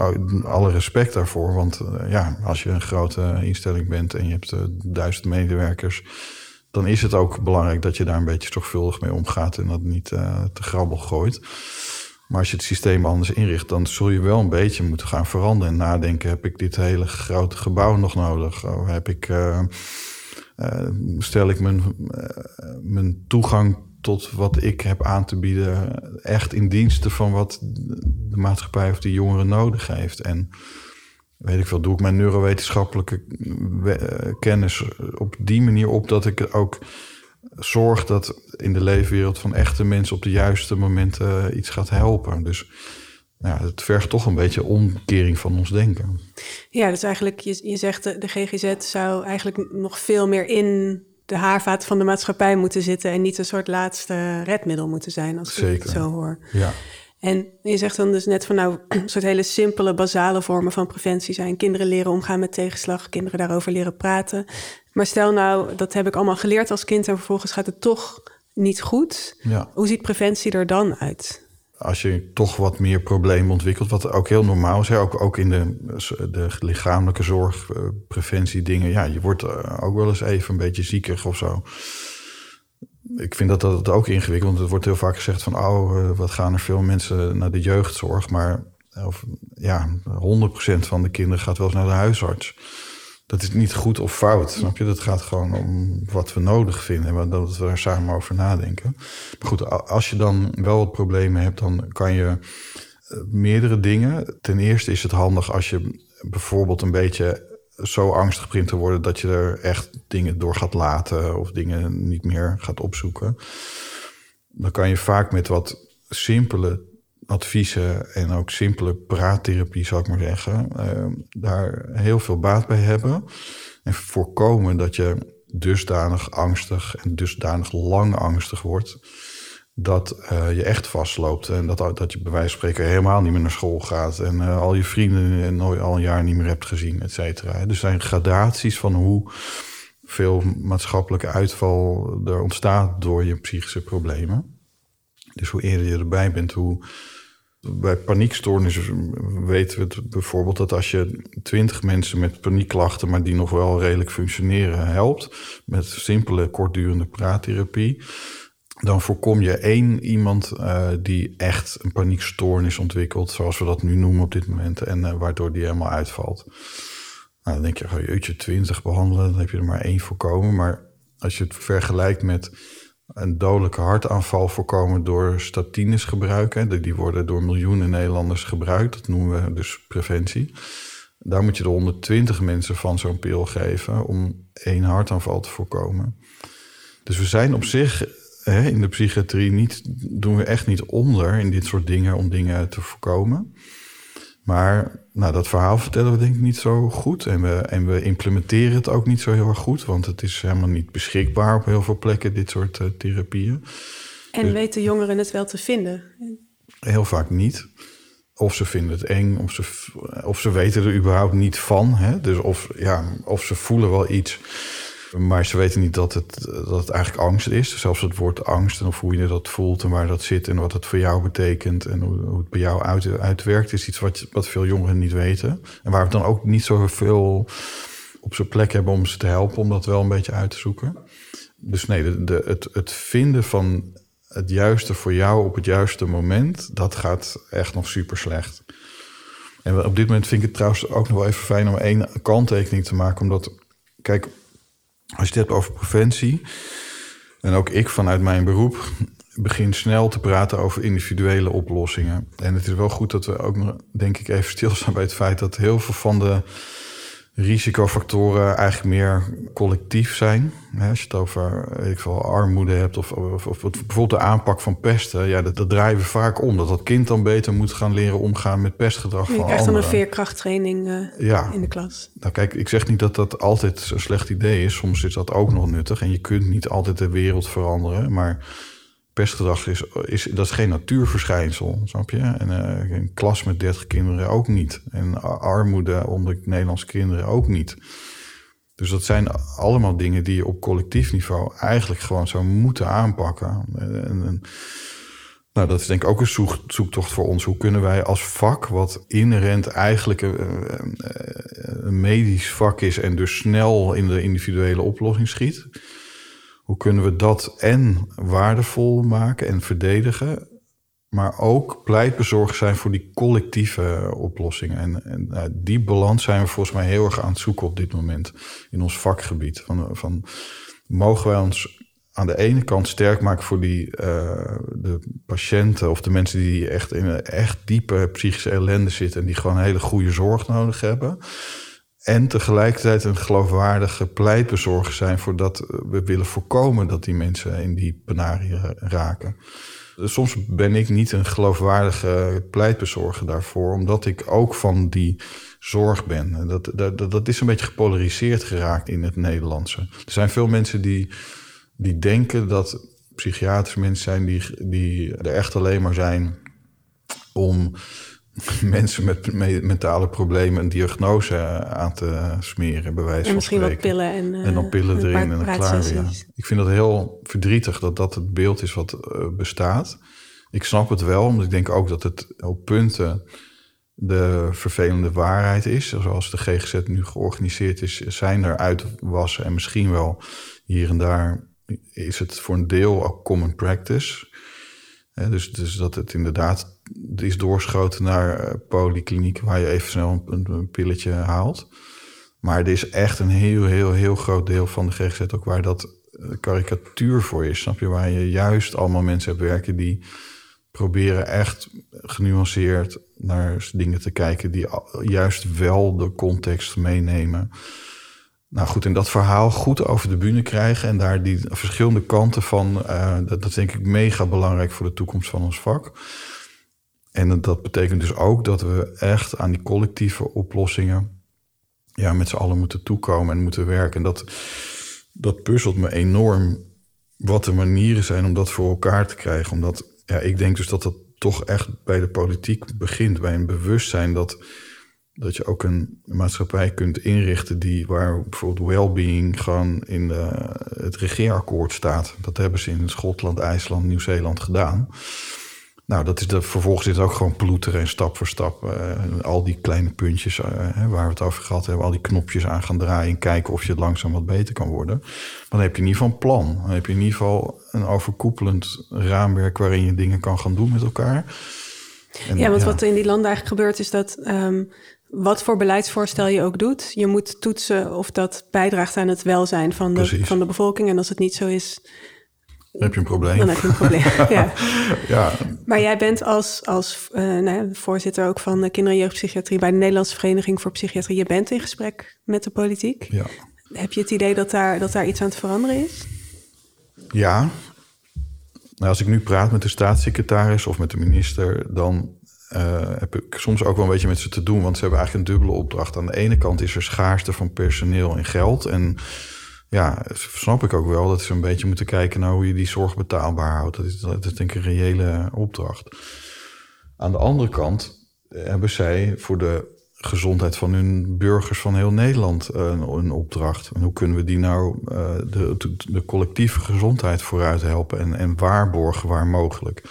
Speaker 2: alle respect daarvoor. Want uh, ja, als je een grote instelling bent en je hebt uh, duizend medewerkers, dan is het ook belangrijk dat je daar een beetje zorgvuldig mee omgaat en dat niet te grabbel gooit. Maar als je het systeem anders inricht, dan zul je wel een beetje moeten gaan veranderen en nadenken: heb ik dit hele grote gebouw nog nodig? Of heb ik, uh, uh, stel ik mijn, uh, mijn toegang tot wat ik heb aan te bieden echt in diensten van wat de maatschappij of de jongeren nodig heeft? En weet ik veel, doe ik mijn neurowetenschappelijke kennis op die manier op dat ik ook zorg dat in de leefwereld van echte mensen op de juiste momenten iets gaat helpen. Dus ja, het vergt toch een beetje omkering van ons denken.
Speaker 1: Ja, dus eigenlijk, je, je zegt de, de GGZ zou eigenlijk nog veel meer in de haarvaat van de maatschappij moeten zitten en niet een soort laatste redmiddel moeten zijn, als ik het zo hoor.
Speaker 2: Ja.
Speaker 1: En je zegt dan dus net van nou, een soort hele simpele, basale vormen van preventie zijn. Kinderen leren omgaan met tegenslag, kinderen daarover leren praten. Maar stel nou, dat heb ik allemaal geleerd als kind en vervolgens gaat het toch niet goed.
Speaker 2: Ja.
Speaker 1: Hoe ziet preventie er dan uit?
Speaker 2: Als je toch wat meer problemen ontwikkelt, wat ook heel normaal is, ook, ook in de, de lichamelijke zorg, eh, preventie dingen. Ja, je wordt eh, ook wel eens even een beetje ziekig of zo. Ik vind dat dat ook ingewikkeld, want het wordt heel vaak gezegd van, oh, eh, wat gaan er veel mensen naar de jeugdzorg, maar of, ja, 100% van de kinderen gaat wel eens naar de huisarts dat is niet goed of fout, snap je? Dat gaat gewoon om wat we nodig vinden en dat we daar samen over nadenken. Maar goed, als je dan wel wat problemen hebt, dan kan je eh, meerdere dingen. Ten eerste is het handig als je bijvoorbeeld een beetje zo angstig begint te worden dat je er echt dingen door gaat laten of dingen niet meer gaat opzoeken. Dan kan je vaak met wat simpele adviezen en ook simpele praattherapie, zou ik maar zeggen, ehm, daar heel veel baat bij hebben. En voorkomen dat je dusdanig angstig en dusdanig lang angstig wordt. Dat uh, je echt vastloopt. En dat, dat je bij wijze van spreken helemaal niet meer naar school gaat. En uh, al je vrienden nooit al een jaar niet meer hebt gezien, et cetera. Er zijn gradaties van hoe veel maatschappelijke uitval er ontstaat door je psychische problemen. Dus hoe eerder je erbij bent, hoe bij paniekstoornissen weten we bijvoorbeeld dat als je twintig mensen met paniekklachten, maar die nog wel redelijk functioneren, helpt met simpele kortdurende praattherapie, dan voorkom je één iemand uh, die echt een paniekstoornis ontwikkelt, zoals we dat nu noemen op dit moment, en uh, waardoor die helemaal uitvalt. Nou, dan denk je, oh, jeetje, twintig behandelen, dan heb je er maar één voorkomen. Maar als je het vergelijkt met een dodelijke hartaanval voorkomen door statines gebruiken. Die worden door miljoenen Nederlanders gebruikt. Dat noemen we dus preventie. Daar moet je de 120 mensen van zo'n pil geven om één hartaanval te voorkomen. Dus we zijn op zich hè, in de psychiatrie niet, doen we echt niet onder in dit soort dingen om dingen te voorkomen. Maar nou, dat verhaal vertellen we denk ik niet zo goed. En we, en we implementeren het ook niet zo heel erg goed. Want het is helemaal niet beschikbaar op heel veel plekken, dit soort uh, therapieën.
Speaker 1: En dus, weten jongeren het wel te vinden?
Speaker 2: Heel vaak niet. Of ze vinden het eng, of ze, of ze weten er überhaupt niet van. Hè? Dus of, ja, of ze voelen wel iets maar ze weten niet dat het, dat het eigenlijk angst is. Zelfs het woord angst en of hoe je dat voelt en waar dat zit en wat het voor jou betekent en hoe, het bij jou uit, uitwerkt, is iets wat, wat veel jongeren niet weten. En waar we dan ook niet zoveel op zijn plek hebben om ze te helpen om dat wel een beetje uit te zoeken. Dus nee, de, het, het vinden van het juiste voor jou op het juiste moment, dat gaat echt nog super slecht. En op dit moment vind ik het trouwens ook nog wel even fijn om één kanttekening te maken, omdat, kijk, als je het hebt over preventie, en ook ik vanuit mijn beroep begin snel te praten over individuele oplossingen. En het is wel goed dat we ook nog, denk ik, even stilstaan bij het feit dat heel veel van de risicofactoren eigenlijk meer collectief zijn. Als je het over ik veel, armoede hebt of, of, of, bijvoorbeeld de aanpak van pesten, ja, dat, dat draaien we vaak om. Dat dat kind dan beter moet gaan leren omgaan met pestgedrag
Speaker 1: van
Speaker 2: anderen. Je
Speaker 1: krijgt dan een veerkrachttraining uh, ja. in de klas.
Speaker 2: Nou kijk, ik zeg niet dat dat altijd een slecht idee is. Soms is dat ook nog nuttig en je kunt niet altijd de wereld veranderen, maar pestgedrag is, is, dat is geen natuurverschijnsel, snap je? En uh, een klas met 30 kinderen ook niet. En armoede onder Nederlandse kinderen ook niet. Dus dat zijn allemaal dingen die je op collectief niveau eigenlijk gewoon zou moeten aanpakken. En, en, nou, dat is denk ik ook een zoek, zoektocht voor ons. Hoe kunnen wij als vak, wat inherent eigenlijk een, een medisch vak is en dus snel in de individuele oplossing schiet, hoe kunnen we dat en waardevol maken en verdedigen, maar ook pleitbezorgd zijn voor die collectieve oplossingen. En, en nou, die balans zijn we volgens mij heel erg aan het zoeken op dit moment in ons vakgebied. Van, van mogen wij ons aan de ene kant sterk maken voor die, uh, de patiënten of de mensen die echt in een echt diepe psychische ellende zitten en die gewoon hele goede zorg nodig hebben. En tegelijkertijd een geloofwaardige pleitbezorger zijn voor dat we willen voorkomen dat die mensen in die penarie raken. Soms ben ik niet een geloofwaardige pleitbezorger daarvoor, omdat ik ook van die zorg ben. Dat, dat, dat is een beetje gepolariseerd geraakt in het Nederlandse. Er zijn veel mensen die, die denken dat psychiatrische mensen zijn die, die er echt alleen maar zijn om mensen met mentale problemen een diagnose aan te smeren, bij wijze
Speaker 1: en misschien
Speaker 2: wat
Speaker 1: pillen en,
Speaker 2: uh, en dan pillen erin en dan klaar ja. Ik vind dat heel verdrietig dat dat het beeld is wat uh, bestaat. Ik snap het wel, omdat ik denk ook dat het op punten de vervelende waarheid is. Zoals de GGZ nu georganiseerd is, zijn er uitwassen en misschien wel hier en daar is het voor een deel ook common practice. dus, dus dat het inderdaad is doorschoten naar uh, polykliniek waar je even snel een, een, pilletje haalt. Maar er is echt een heel, heel, heel groot deel van de GGZ ook waar dat uh, karikatuur voor is. Snap je? Waar je juist allemaal mensen hebt werken die proberen echt genuanceerd naar dingen te kijken die juist wel de context meenemen. Nou goed, in dat verhaal goed over de bühne krijgen en daar die verschillende kanten van, uh, dat, dat denk ik mega belangrijk voor de toekomst van ons vak. En dat betekent dus ook dat we echt aan die collectieve oplossingen ja, met z'n allen moeten toekomen en moeten werken. En dat, dat puzzelt me enorm wat de manieren zijn om dat voor elkaar te krijgen. Omdat ja, ik denk dus dat dat toch echt bij de politiek begint, bij een bewustzijn dat, dat je ook een maatschappij kunt inrichten die waar bijvoorbeeld well-being gewoon in de, het regeerakkoord staat. Dat hebben ze in Schotland, IJsland, Nieuw-Zeeland gedaan. Nou, dat is de, vervolgens is het ook gewoon ploeteren en stap voor stap. Uh, al die kleine puntjes uh, waar we het over gehad hebben, al die knopjes aan gaan draaien en kijken of je het langzaam wat beter kan worden. Maar dan heb je in ieder geval een plan. Dan heb je in ieder geval een overkoepelend raamwerk waarin je dingen kan gaan doen met elkaar.
Speaker 1: En, ja, want wat in die landen eigenlijk gebeurt is dat um, wat voor beleidsvoorstel je ook doet, je moet toetsen of dat bijdraagt aan het welzijn van de, van de bevolking. En als het niet zo is,
Speaker 2: dan heb je een probleem.
Speaker 1: Dan heb je een probleem, ja. ja. Maar jij bent als, als uh, nou, voorzitter ook van Kinder- en Jeugdpsychiatrie... bij de Nederlandse Vereniging voor Psychiatrie. Je bent in gesprek met de politiek.
Speaker 2: Ja.
Speaker 1: Heb je het idee dat daar, dat daar iets aan het veranderen is?
Speaker 2: Ja. Nou, als ik nu praat met de staatssecretaris of met de minister... dan uh, heb ik soms ook wel een beetje met ze te doen... want ze hebben eigenlijk een dubbele opdracht. Aan de ene kant is er schaarste van personeel en geld... en ja, snap ik ook wel dat ze een beetje moeten kijken naar hoe je die zorg betaalbaar houdt. Dat is, dat is denk ik een reële opdracht. Aan de andere kant hebben zij voor de gezondheid van hun burgers van heel Nederland een, een opdracht. En hoe kunnen we die nou uh, de, collectieve gezondheid vooruit helpen en, en waarborgen waar mogelijk?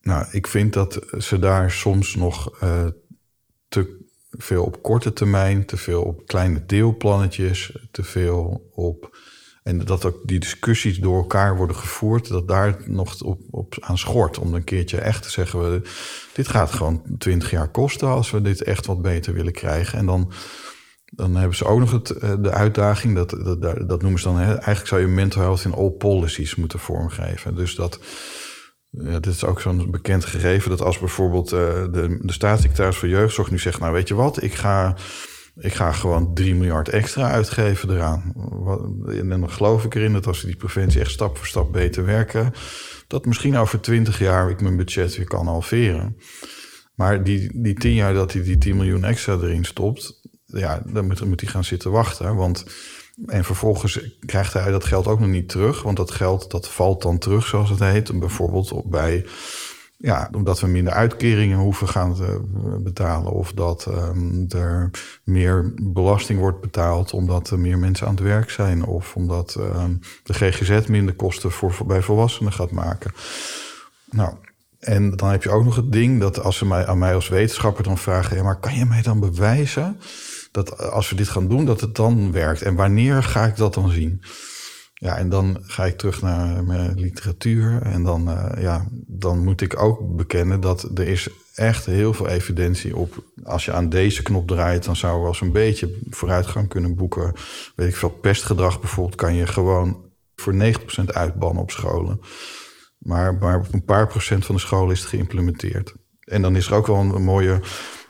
Speaker 2: Nou, ik vind dat ze daar soms nog te veel op korte termijn, te veel op kleine deelplannetjes, te veel op. En dat ook die discussies door elkaar worden gevoerd, dat daar nog op, op aan schort. Om een keertje echt te zeggen: we, dit gaat gewoon twintig jaar kosten als we dit echt wat beter willen krijgen. En dan, dan hebben ze ook nog het, eh, de uitdaging, dat, dat, dat noemen ze dan, eigenlijk zou je mental health in all policies moeten vormgeven. Dus dat ja, dit is ook zo'n bekend gegeven dat als bijvoorbeeld uh, de, de staatssecretaris voor jeugdzorg nu zegt: Nou, weet je wat, ik ga, ik ga gewoon 3 miljard extra uitgeven eraan. En dan geloof ik erin dat als die preventie echt stap voor stap beter werken, dat misschien over 20 jaar ik mijn budget weer kan halveren. Maar die, die 10 jaar dat hij die 10 miljoen extra erin stopt, ja, dan moet, moet hij gaan zitten wachten. Want en vervolgens krijgt hij dat geld ook nog niet terug. Want dat geld dat valt dan terug, zoals het heet. Bijvoorbeeld bij, ja, omdat we minder uitkeringen hoeven gaan betalen. Of dat um, er meer belasting wordt betaald omdat er meer mensen aan het werk zijn. Of omdat um, de GGZ minder kosten voor, bij volwassenen gaat maken. Nou, en dan heb je ook nog het ding dat als ze mij, aan mij als wetenschapper dan vragen... Ja, maar kan je mij dan bewijzen dat als we dit gaan doen, dat het dan werkt. En wanneer ga ik dat dan zien? Ja, en dan ga ik terug naar mijn literatuur. En dan, uh, ja, dan moet ik ook bekennen dat er is echt heel veel evidentie op. Als je aan deze knop draait, dan zou we eens een beetje vooruitgang kunnen boeken. Weet ik veel, pestgedrag bijvoorbeeld kan je gewoon voor 90% uitbannen op scholen. Maar, maar op een paar procent van de scholen is het geïmplementeerd. En dan is er ook wel een mooie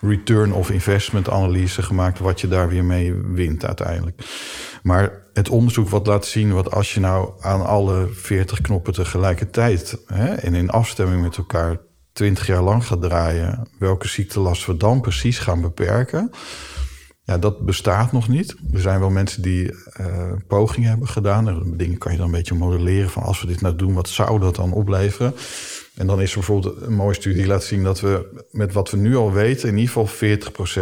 Speaker 2: return of investment analyse gemaakt, wat je daar weer mee wint uiteindelijk. Maar het onderzoek wat laat zien, wat als je nou aan alle 40 knoppen tegelijkertijd hè, en in afstemming met elkaar 20 jaar lang gaat draaien, welke ziektelast we dan precies gaan beperken. Ja, dat bestaat nog niet. Er zijn wel mensen die uh, pogingen hebben gedaan. dingen kan je dan een beetje modelleren van als we dit nou doen, wat zou dat dan opleveren? En dan is er bijvoorbeeld een mooie studie die laat zien dat we met wat we nu al weten, in ieder geval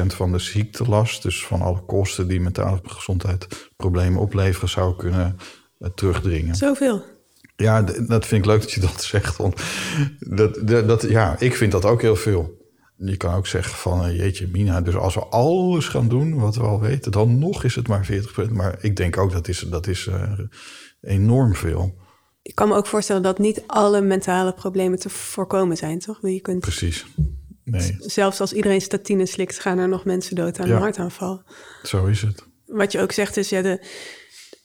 Speaker 2: 40% van de ziektelast, dus van alle kosten die mentale gezondheid problemen opleveren, zou kunnen uh, terugdringen.
Speaker 1: Zoveel.
Speaker 2: Ja, dat vind ik leuk dat je dat zegt. Want dat, dat, ja, ik vind dat ook heel veel. Je kan ook zeggen van, uh, jeetje mina, dus als we alles gaan doen wat we al weten, dan nog is het maar 40%. Maar ik denk ook dat is, dat is uh, enorm veel
Speaker 1: ik kan me ook voorstellen dat niet alle mentale problemen te voorkomen zijn, toch? Je kunt
Speaker 2: Precies. Nee.
Speaker 1: Zelfs als iedereen statine slikt, gaan er nog mensen dood aan een hartaanval.
Speaker 2: Zo is het.
Speaker 1: Wat je ook zegt is, ja, de,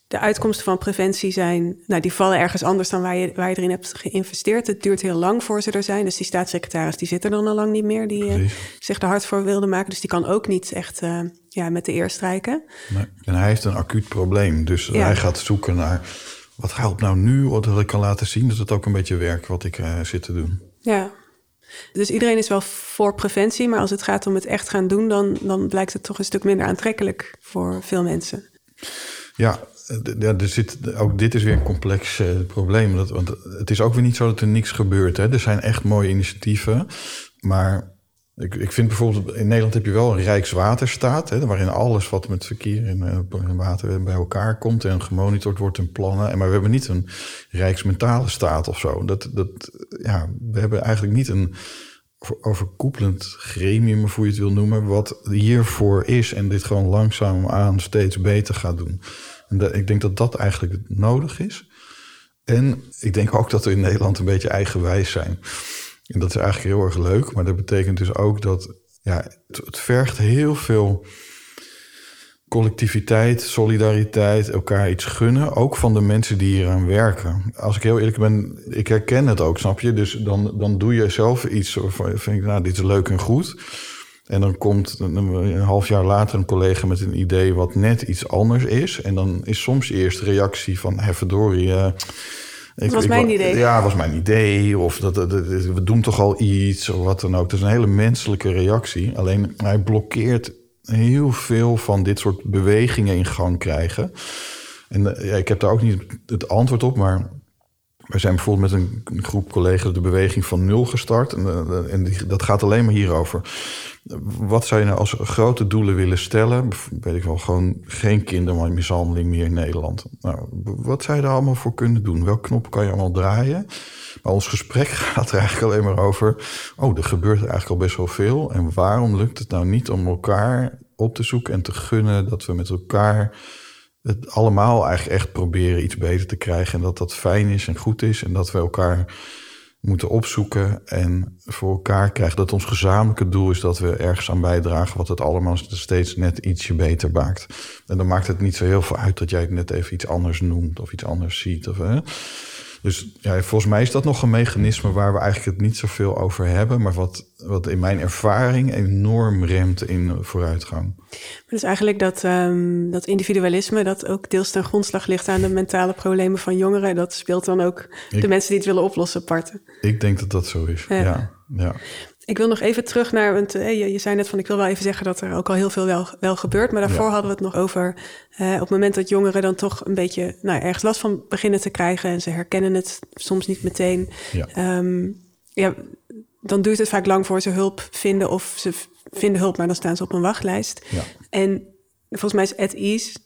Speaker 1: de uitkomsten van preventie zijn, nou, die vallen ergens anders dan waar je, waar je erin hebt geïnvesteerd. Het duurt heel lang voor ze er zijn. Dus die staatssecretaris, die zit er dan al lang niet meer, die uh, zich er hard voor wilde maken. Dus die kan ook niet echt uh, ja, met de eer strijken.
Speaker 2: Nee. En hij heeft een acuut probleem. Dus hij gaat zoeken naar wat helpt nou nu, wat ik kan laten zien dat het ook een beetje werkt wat ik uh, zit te doen.
Speaker 1: Ja. Dus iedereen is wel voor preventie, maar als het gaat om het echt gaan doen, dan, dan blijkt het toch een stuk minder aantrekkelijk voor veel mensen.
Speaker 2: Ja, ja, er zit, ook dit is weer een complex uh, probleem. Dat, want het is ook weer niet zo dat er niks gebeurt. Hè. Er zijn echt mooie initiatieven. Maar ik, ik vind bijvoorbeeld, in Nederland heb je wel een Rijkswaterstaat, hè, waarin alles wat met verkeer en, uh, water bij elkaar komt en gemonitord wordt in plannen. Maar we hebben niet een Rijksmentale staat of zo. Dat, dat, ja, we hebben eigenlijk niet een overkoepelend gremium, of hoe je het wil noemen, wat hiervoor is en dit gewoon langzaam aan steeds beter gaat doen. En dat, ik denk dat dat eigenlijk nodig is. En ik denk ook dat we in Nederland een beetje eigenwijs zijn. En dat is eigenlijk heel erg leuk, maar dat betekent dus ook dat ja, het, vergt heel veel collectiviteit, solidariteit, elkaar iets gunnen. Ook van de mensen die hier aan werken. Als ik heel eerlijk ben, ik herken het ook, snap je? Dus dan, dan doe je zelf iets van, vind ik, nou, dit is leuk en goed. En dan komt een, half jaar later een collega met een idee wat net iets anders is. En dan is soms eerst de reactie van, hé verdorie... Uh,
Speaker 1: dat was mijn idee.
Speaker 2: Ja, was mijn idee. Of dat, dat, we doen toch al iets, of wat dan ook. Dat is een hele menselijke reactie. Alleen hij blokkeert heel veel van dit soort bewegingen in gang krijgen. En eh, ja, ik heb daar ook niet het antwoord op, maar wij zijn bijvoorbeeld met een groep collega's de beweging van nul gestart. En, eh, en dat gaat alleen maar hierover. Wat zou je nou als grote doelen willen stellen? Weet ik wel, gewoon geen kindermishandeling meer in Nederland. Nou, wat zou je daar allemaal voor kunnen doen? Welke knop kan je allemaal draaien? Maar ons gesprek gaat er eigenlijk alleen maar over... oh, er gebeurt eigenlijk al best wel veel. En waarom lukt het nou niet om elkaar op te zoeken en te gunnen... dat we met elkaar het allemaal eigenlijk echt proberen iets beter te krijgen. En dat dat fijn is en goed is. En dat we elkaar moeten opzoeken en voor elkaar krijgen. Dat ons gezamenlijke doel is dat we ergens aan bijdragen... wat het allemaal steeds net ietsje beter maakt. En dan maakt het niet zo heel veel uit dat jij het net even iets anders noemt... of iets anders ziet. Of, hè? Dus ja, volgens mij is dat nog een mechanisme waar we eigenlijk het niet zoveel over hebben, maar wat, wat in mijn ervaring enorm remt in vooruitgang.
Speaker 1: Dus eigenlijk dat, um, dat individualisme, dat ook deels ten grondslag ligt aan de mentale problemen van jongeren, dat speelt dan ook de mensen die het willen oplossen parten.
Speaker 2: Ik denk dat dat zo is. ja. ja.
Speaker 1: Ik wil nog even terug naar, want eh, je, je, zei net van ik wil wel even zeggen dat er ook al heel veel wel, wel gebeurt. Maar daarvoor hadden we het nog over uh, op het moment dat jongeren dan toch een beetje nou, ergens last van beginnen te krijgen. En ze herkennen het soms niet meteen. Ja. Um, ja, dan duurt het vaak lang voor ze hulp vinden of ze vinden hulp, maar dan staan ze op een wachtlijst. Ja. En volgens mij is at ease,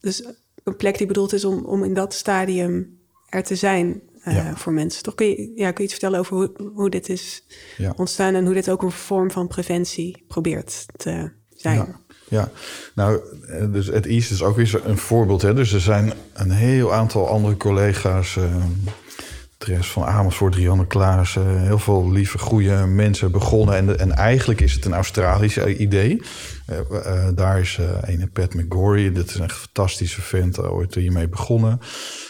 Speaker 1: dus een plek die bedoeld is om, om in dat stadium er te zijn uh, voor mensen. Toch kun je, ja, kun je iets vertellen over hoe, hoe dit is ja. ontstaan en hoe dit ook een vorm van preventie probeert te zijn?
Speaker 2: Ja. Ja, nou, eh, dus het IS is ook weer een voorbeeld. Hè? Dus er zijn een heel aantal andere collega's. Uh, Tres van Amersfoort, Rianne Klaas, uh, heel veel lieve, goede mensen begonnen. En, en eigenlijk is het een Australisch idee. Uh, uh, daar is een Pat McGorry, dit is een fantastische vent, ooit hiermee begonnen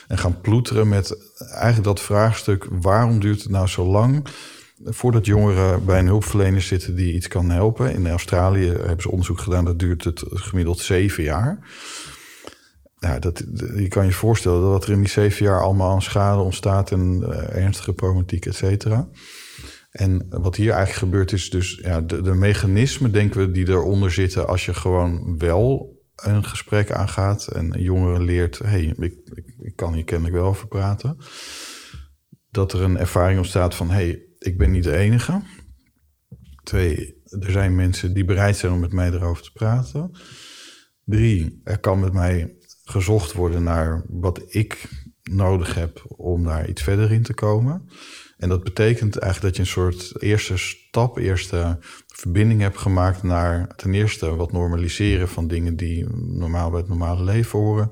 Speaker 2: en gaan ploeteren met eigenlijk dat vraagstuk: waarom duurt het nou zo lang voordat jongeren bij een hulpverlener zitten die iets kan helpen? In Australië hebben ze onderzoek gedaan, dat duurt het gemiddeld zeven jaar. Nou, dat, je kan je voorstellen dat er in die zeven jaar allemaal schade ontstaat en uh, ernstige problematiek, et cetera. En wat hier eigenlijk gebeurt is dus ja, de, de mechanismen, denken we, die eronder zitten als je gewoon wel een gesprek aangaat en een jongere leert: hey, ik, ik, kan hier kennelijk wel over praten. Dat er een ervaring ontstaat van: hey, ik ben niet de enige. Twee, er zijn mensen die bereid zijn om met mij erover te praten. Drie, er kan met mij gezocht worden naar wat ik nodig heb om daar iets verder in te komen. En dat betekent eigenlijk dat je een soort eerste stap, eerste verbinding hebt gemaakt naar ten eerste wat normaliseren van dingen die normaal bij het normale leven horen.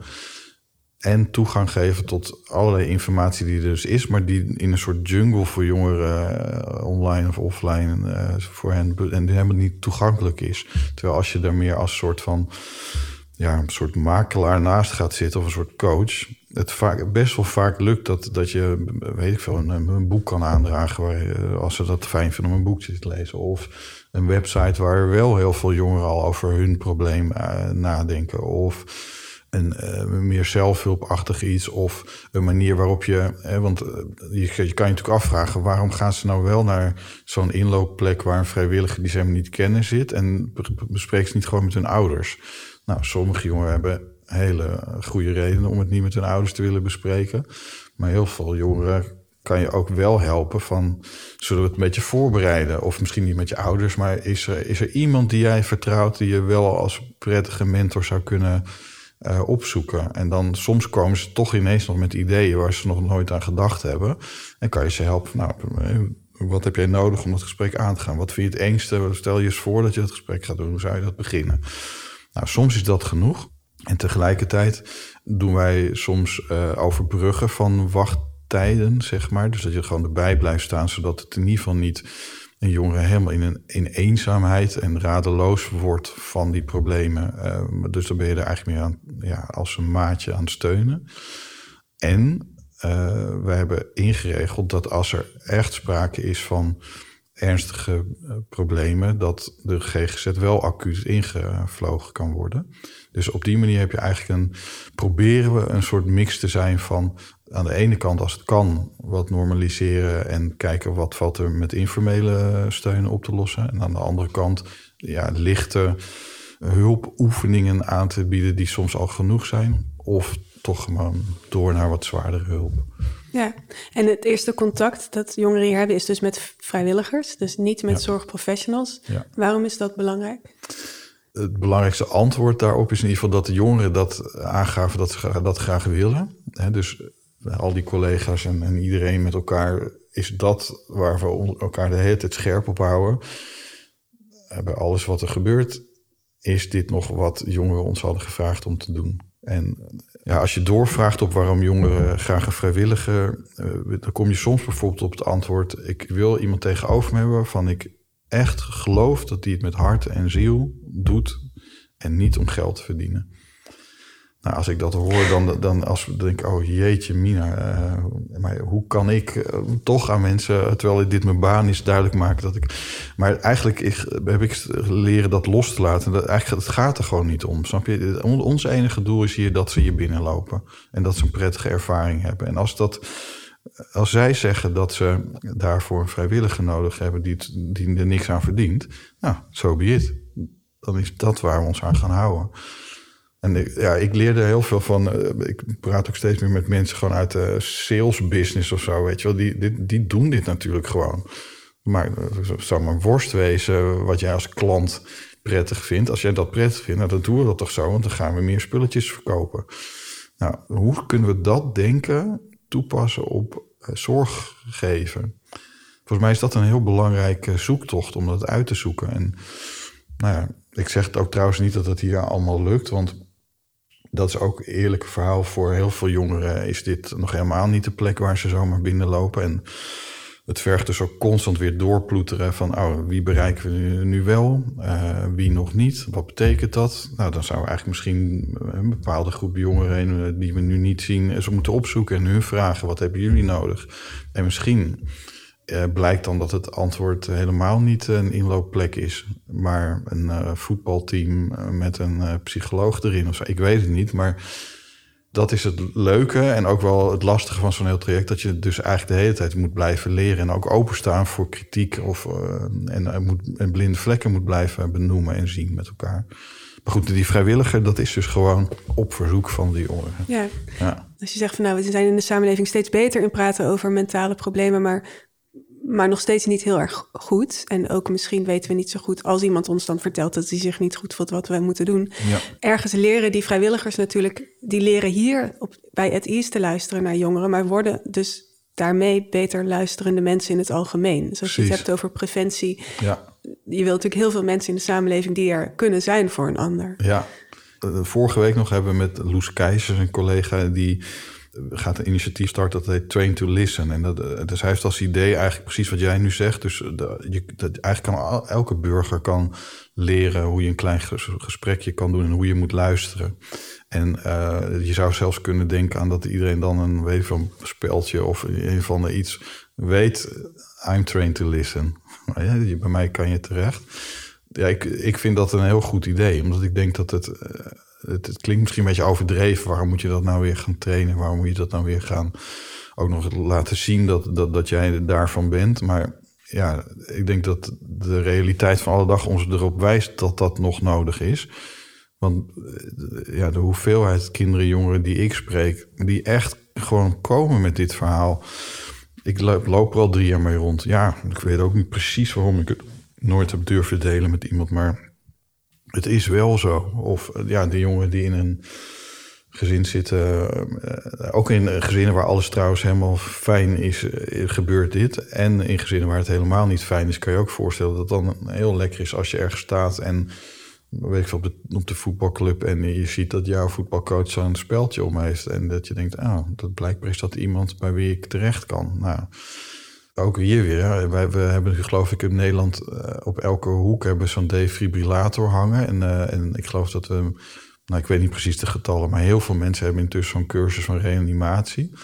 Speaker 2: En toegang geven tot allerlei informatie die er dus is, maar die in een soort jungle voor jongeren, uh, online of offline, uh, voor hen en helemaal niet toegankelijk is. Terwijl als je daar meer als soort van ja, een soort makelaar naast gaat zitten of een soort coach, het vaak, best wel vaak lukt dat, dat je, weet ik veel, een, een boek kan aandragen waar, als ze dat fijn vinden om een boekje te lezen. Of een website waar wel heel veel jongeren al over hun probleem uh, nadenken. Of een uh, meer zelfhulpachtig iets of een manier waarop je. Hè, want je, je, kan je natuurlijk afvragen waarom gaan ze nou wel naar zo'n inloopplek waar een vrijwilliger die ze helemaal niet kennen zit en bespreekt ze niet gewoon met hun ouders. Nou, sommige jongeren hebben hele goede redenen om het niet met hun ouders te willen bespreken. Maar heel veel jongeren kan je ook wel helpen van, zullen we het een beetje voorbereiden? Of misschien niet met je ouders, maar is er, is er iemand die jij vertrouwt... die je wel als prettige mentor zou kunnen uh, opzoeken? En dan soms komen ze toch ineens nog met ideeën... waar ze nog nooit aan gedacht hebben. En kan je ze helpen, nou, wat heb jij nodig om dat gesprek aan te gaan? Wat vind je het engste? Stel je eens voor dat je het gesprek gaat doen. Hoe zou je dat beginnen? Nou, soms is dat genoeg. En tegelijkertijd doen wij soms uh, overbruggen van wachttijden, zeg maar. Dus dat je gewoon erbij blijft staan, zodat het in ieder geval niet een jongere helemaal in, een, in eenzaamheid en radeloos wordt van die problemen. Uh, dus dan ben je er eigenlijk meer aan, ja, als een maatje aan het steunen. En uh, we hebben ingeregeld dat als er echt sprake is van ernstige problemen, dat de GGZ wel acuut ingevlogen kan worden. Dus op die manier heb je eigenlijk een, proberen we een soort mix te zijn van aan de ene kant, als het kan, wat normaliseren en kijken wat valt er met informele steun op te lossen. En aan de andere kant, ja, lichte hulpoefeningen aan te bieden die soms al genoeg zijn. Of toch gewoon door naar wat zwaardere hulp.
Speaker 1: Ja, en het eerste contact dat jongeren hier hebben is dus met vrijwilligers, dus niet met zorgprofessionals. Ja. Waarom is dat belangrijk?
Speaker 2: het belangrijkste antwoord daarop is in ieder geval dat de jongeren dat aangaven dat ze dat graag willen. dus eh, al die collega's en, en, iedereen met elkaar is dat waar we elkaar de hele tijd scherp op houden. Eh, bij alles wat er gebeurt, is dit nog wat jongeren ons hadden gevraagd om te doen. En ja, als je doorvraagt op waarom jongeren graag een vrijwilliger, uh, dan kom je soms bijvoorbeeld op het antwoord: ik wil iemand tegenover me hebben waarvan ik echt gelooft dat hij het met hart en ziel doet en niet om geld te verdienen. Nou, als ik dat hoor, dan, dan als we denken, oh jeetje mina, uh, maar hoe kan ik uh, toch aan mensen, terwijl dit mijn baan is, duidelijk maken dat ik... Maar eigenlijk ik, heb ik leren dat los te laten. Dat, eigenlijk, het gaat er gewoon niet om, snap je? Ons enige doel is hier dat ze hier binnenlopen en dat ze een prettige ervaring hebben. En als dat als zij zeggen dat ze daarvoor een vrijwilliger nodig hebben die, die er niks aan verdient, nou, zo so be it. Dan is dat waar we ons aan gaan houden. En ik, ja, ik leerde heel veel van. Uh, ik praat ook steeds meer met mensen gewoon uit de sales business of zo. Weet je wel, die, die, die doen dit natuurlijk gewoon. Maar het eh, zou maar worst wezen wat jij als klant prettig vindt. Als jij dat prettig vindt, nou, dan doen we dat toch zo, want dan gaan we meer spulletjes verkopen. Nou, hoe kunnen we dat denken toepassen op uh, zorg geven. Volgens mij is dat een heel belangrijke zoektocht om dat uit te zoeken. En nou ja, ik zeg het ook trouwens niet dat het hier allemaal lukt, want dat is ook eerlijk verhaal voor heel veel jongeren. Is dit nog helemaal niet de plek waar ze zomaar binnenlopen? En het vergt dus ook constant weer doorploeteren van oh, wie bereiken we nu, wel, uh, wie nog niet, wat betekent dat? Nou, dan zou eigenlijk misschien een bepaalde groep jongeren eh, die we nu niet zien, ze moeten opzoeken en hun vragen, wat hebben jullie nodig? En misschien uh, blijkt dan dat het antwoord helemaal niet een inloopplek is, maar een uh, voetbalteam met een psycholoog erin of zo. Ik weet het niet, maar dat is het leuke en ook wel het lastige van zo'n heel traject. Dat je dus eigenlijk de hele tijd moet blijven leren en ook openstaan voor kritiek. Of, en, moet, en blinde vlekken moet blijven benoemen en zien met elkaar. Maar goed, die vrijwilliger, dat is dus gewoon op verzoek van die jongeren.
Speaker 1: Ja. ja. Als je zegt van nou, we zijn in de samenleving steeds beter in praten over mentale problemen, maar maar nog steeds niet heel erg goed. En ook misschien weten we niet zo goed als iemand ons dan vertelt dat hij zich niet goed voelt wat wij moeten doen. Ja. Ergens leren die vrijwilligers natuurlijk, die leren hier op, bij het East te luisteren naar jongeren, maar worden dus daarmee beter luisterende mensen in het algemeen. Dus als je het hebt over preventie, ja. je wilt natuurlijk heel veel mensen in de samenleving die er kunnen zijn voor een ander.
Speaker 2: Ja, vorige week nog hebben we met Loes Keijzer, een collega die gaat een initiatief starten dat heet Train to Listen. En dat, eh, dus hij heeft als idee eigenlijk precies wat jij nu zegt. Dus eh, je, dat, eigenlijk kan elke burger kan leren hoe je een klein gesprekje kan doen en hoe je moet luisteren. En uh, je zou zelfs kunnen denken aan dat iedereen dan een weet van speltje of een van de iets weet. I'm trained to listen. Bij mij kan je terecht. Ja, ik, ik vind dat een heel goed idee, omdat ik denk dat het het, klinkt misschien een beetje overdreven. Waarom moet je dat nou weer gaan trainen? Waarom moet je dat nou weer gaan ook nog laten zien dat, dat, dat jij daarvan bent? Maar ja, ik denk dat de realiteit van alle dag ons erop wijst dat dat nog nodig is. Want eh, ja, de hoeveelheid kinderen, jongeren die ik spreek, die echt gewoon komen met dit verhaal. Ik loop er al drie jaar mee rond. Ja, ik weet ook niet precies waarom ik het nooit heb durven delen met iemand, maar het is wel zo. Of ja, de jongeren die in een gezin zitten, eh, ook in gezinnen waar alles trouwens helemaal fijn is, eh, gebeurt dit. En in gezinnen waar het helemaal niet fijn is, kan je ook voorstellen dat het dan heel lekker is als je ergens staat en weet ik veel, op de, op de voetbalclub en je ziet dat jouw voetbalcoach zo'n speltje om heeft. En dat je denkt, oh, dat blijkbaar is dat iemand bij wie ik terecht kan. Nou, ook hier weer. Wij, we hebben geloof ik in Nederland eh, op elke hoek hebben zo'n defibrillator hangen. En, uh, en ik geloof dat we, nou ik weet niet precies de getallen, maar heel veel mensen hebben intussen zo'n cursus van reanimatie.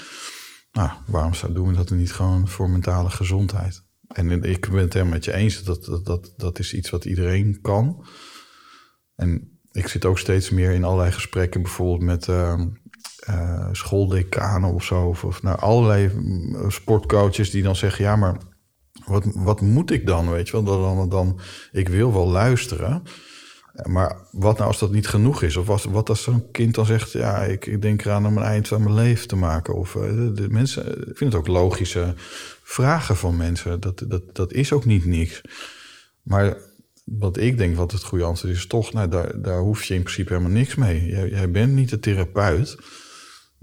Speaker 2: Nou, waarom doen we dat niet gewoon voor mentale gezondheid? En ik ben het helemaal met je eens, dat, dat, dat, dat is iets wat iedereen kan. En ik zit ook steeds meer in allerlei gesprekken, bijvoorbeeld met uh, uh, schooldecanen of zo. Of, of nou, allerlei mm, sportcoaches die dan zeggen: Ja, maar wat, wat moet ik dan? Weet je wel, dan, dan, ik wil wel luisteren. Maar wat nou als dat niet genoeg is? Of wat, wat als zo'n kind dan zegt: Ja, ik, ik denk eraan om een eind van mijn leven te maken? Of uh, de, mensen, ik vind het ook logische vragen van mensen. Dat, dat, dat is ook niet niks. Maar wat ik denk wat het goede antwoord is, toch, nou, daar, daar hoef je in principe helemaal niks mee. Jij, jij bent niet de therapeut.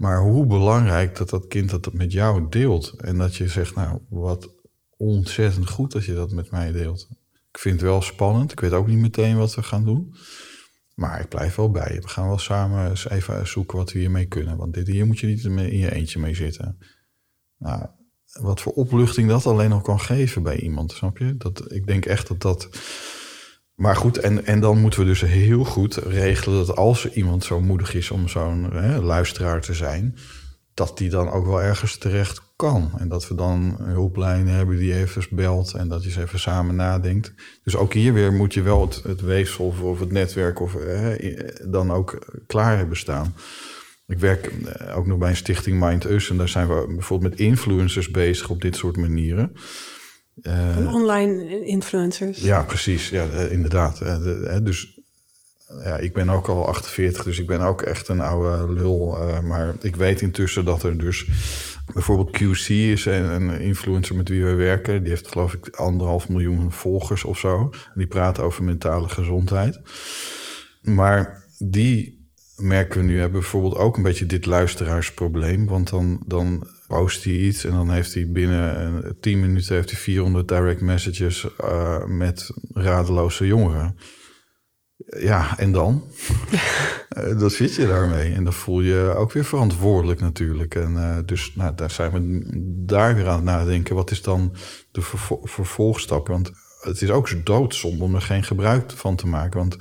Speaker 2: Maar hoe belangrijk dat dat kind dat met jou deelt. En dat je zegt, nou, wat ontzettend goed dat je dat met mij deelt. Ik vind het wel spannend. Ik weet ook niet meteen wat we gaan doen. Maar ik blijf wel bij je. We gaan wel samen eens even zoeken wat we hiermee kunnen. Want dit hier moet je niet in je eentje mee zitten. Nou, wat voor opluchting dat alleen al kan geven bij iemand, snap je? Dat, ik denk echt dat dat maar goed, en, en dan moeten we dus heel goed regelen dat als iemand zo moedig is om zo'n luisteraar te zijn, dat die dan ook wel ergens terecht kan. En dat we dan een hulplijn hebben die even belt en dat je eens even samen nadenkt. Dus ook hier weer moet je wel het, weefsel of, het netwerk of, dan ook klaar hebben staan. Ik werk eh, ook nog bij een stichting Mind Us en daar zijn we bijvoorbeeld met influencers bezig op dit soort manieren.
Speaker 1: Uh, online influencers.
Speaker 2: Ja, precies. Ja, eh, inderdaad. Uh, dus ja, ik ben ook al 48, dus ik ben ook echt een oude lul. maar ik weet intussen dat er dus bijvoorbeeld QC is een influencer met wie we werken. Die heeft geloof ik anderhalf miljoen volgers of zo. Die praat over mentale gezondheid. Maar die merken we nu hebben bijvoorbeeld ook een beetje dit luisteraarsprobleem. Want dan, dan post hij iets en dan heeft hij binnen 10 minuten heeft hij 400 direct messages uh, met radeloze jongeren. Ja, en dan? uh, dan zit je daarmee. En dan voel je ook weer verantwoordelijk natuurlijk. En uh, dus nou, daar zijn we daar weer aan het nadenken. Wat is dan de vervolgstap? Want het is ook zo doodzonde om er geen gebruik van te maken. Want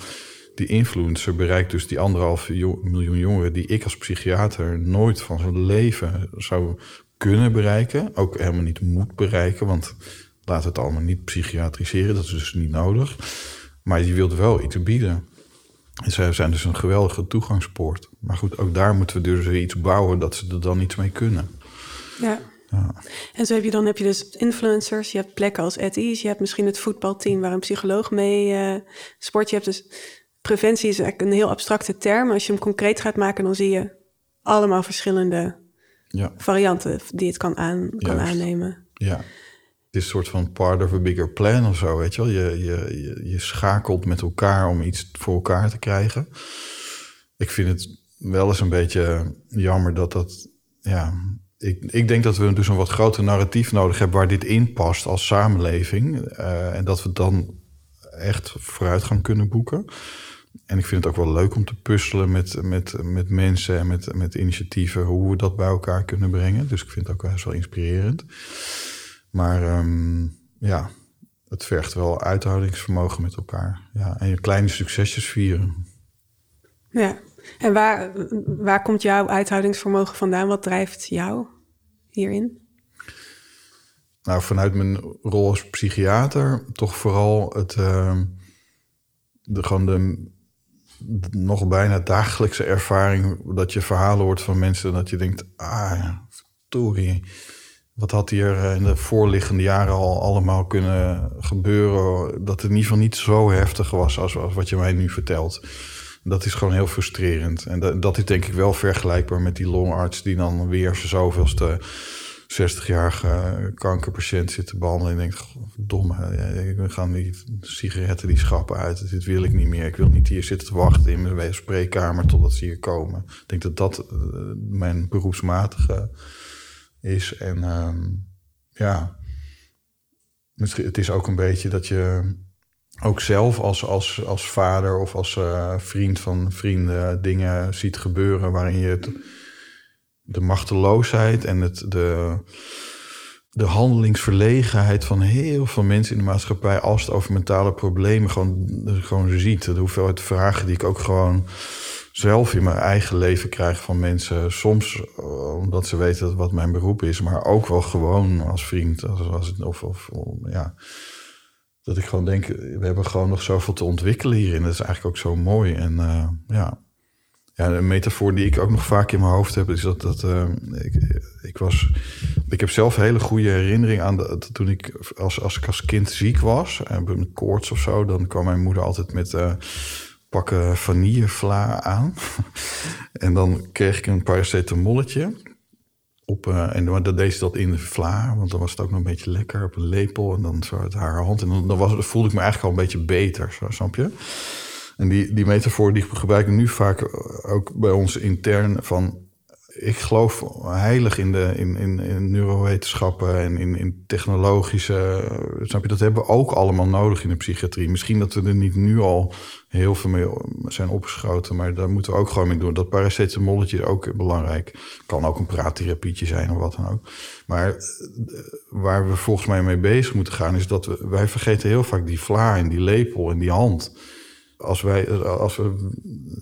Speaker 2: die influencer bereikt dus die anderhalf miljoen jongeren die ik als psychiater nooit van zijn leven zou kunnen bereiken. Ook helemaal niet moet bereiken, want laat het allemaal niet psychiatriseren, dat is dus niet nodig. Maar je wilt wel iets bieden. En zij zijn dus een geweldige toegangspoort. Maar goed, ook daar moeten we dus weer iets bouwen dat ze er dan iets mee kunnen.
Speaker 1: Ja. ja. En zo heb je dan heb je dus influencers, je hebt plekken als Eddie's, je hebt misschien het voetbalteam waar een psycholoog mee uh, sport. Je hebt dus preventie is eigenlijk een heel abstracte term. Als je hem concreet gaat maken, dan zie je allemaal verschillende ja. varianten die het kan, aan, kan aannemen.
Speaker 2: Ja, het is een soort van part of a bigger plan of zo, weet je wel. Je, je, je, je schakelt met elkaar om iets voor elkaar te krijgen. Ik vind het wel eens een beetje jammer dat dat, ja... Ik, ik denk dat we dus een wat groter narratief nodig hebben waar dit in past als samenleving. Uh, en dat we dan echt vooruitgang kunnen boeken. En ik vind het ook wel leuk om te puzzelen met, met, met mensen en met, met initiatieven, hoe we dat bij elkaar kunnen brengen. Dus ik vind het ook wel inspirerend. Maar um, ja, het vergt wel uithoudingsvermogen met elkaar. Ja, en je kleine succesjes vieren.
Speaker 1: Ja, en waar, waar komt jouw uithoudingsvermogen vandaan? Wat drijft jou hierin?
Speaker 2: Nou, vanuit mijn rol als psychiater toch vooral het, uh, de, gewoon de nog bijna dagelijkse ervaring dat je verhalen hoort van mensen dat je denkt, ah, verdorie, wat had hier eh, in de voorliggende jaren al allemaal kunnen gebeuren, dat het in ieder geval niet zo heftig was als, wat je mij nu vertelt. Dat is gewoon heel frustrerend. En dat, dat is denk ik wel vergelijkbaar met die longarts die dan weer zoveelste 60-jarige kankerpatiënt zit te behandelen. En denkt, domme, we gaan die sigaretten die schappen uit. Dit wil ik niet meer. Ik wil niet hier zitten te wachten in mijn spreekkamer totdat ze hier komen. Ik denk dat dat eh, mijn beroepsmatige is. En ehm, ja, het is ook een beetje dat je ook zelf als, als, als vader of als uh, vriend van vrienden dingen ziet gebeuren waarin je het de machteloosheid en het, de, de handelingsverlegenheid van heel veel mensen in de maatschappij als het over mentale problemen gewoon, gewoon ziet. De hoeveelheid vragen die ik ook gewoon zelf in mijn eigen leven krijg van mensen. Soms eh, omdat ze weten wat mijn beroep is, maar ook wel gewoon als vriend. Als, als, of, of, ja. Dat ik gewoon denk, we hebben gewoon nog zoveel te ontwikkelen hierin. Dat is eigenlijk ook zo mooi. En uh, ja, ja, een metafoor die ik ook nog vaak in mijn hoofd heb, is dat, dat uh, ik, ik, was. Ik heb zelf een hele goede herinnering aan de, toen ik als, als ik als kind ziek was, en een koorts of zo, dan kwam mijn moeder altijd met uh, pakken vanillevla aan. en dan kreeg ik een paracetamolletje. Op, uh, en dan deed ze dat in de vla, want dan was het ook nog een beetje lekker op een lepel en dan zo uit haar hand. En dan, dan, was, dan voelde ik me eigenlijk al een beetje beter, zo, snap je? En die, die metafoor die gebruiken nu vaak ook bij ons intern van... Ik geloof heilig in, de, in, in, in neurowetenschappen en in, in technologische... Snap je, dat hebben we ook allemaal nodig in de psychiatrie. Misschien dat we er niet nu al heel veel mee zijn opgeschoten... maar daar moeten we ook gewoon mee doen. Dat paracetamolletje is ook belangrijk. Kan ook een praattherapie zijn of wat dan ook. Maar eh, waar we volgens mij mee bezig moeten gaan... is dat we, wij vergeten heel vaak die vla en die lepel en die hand als, wij, als we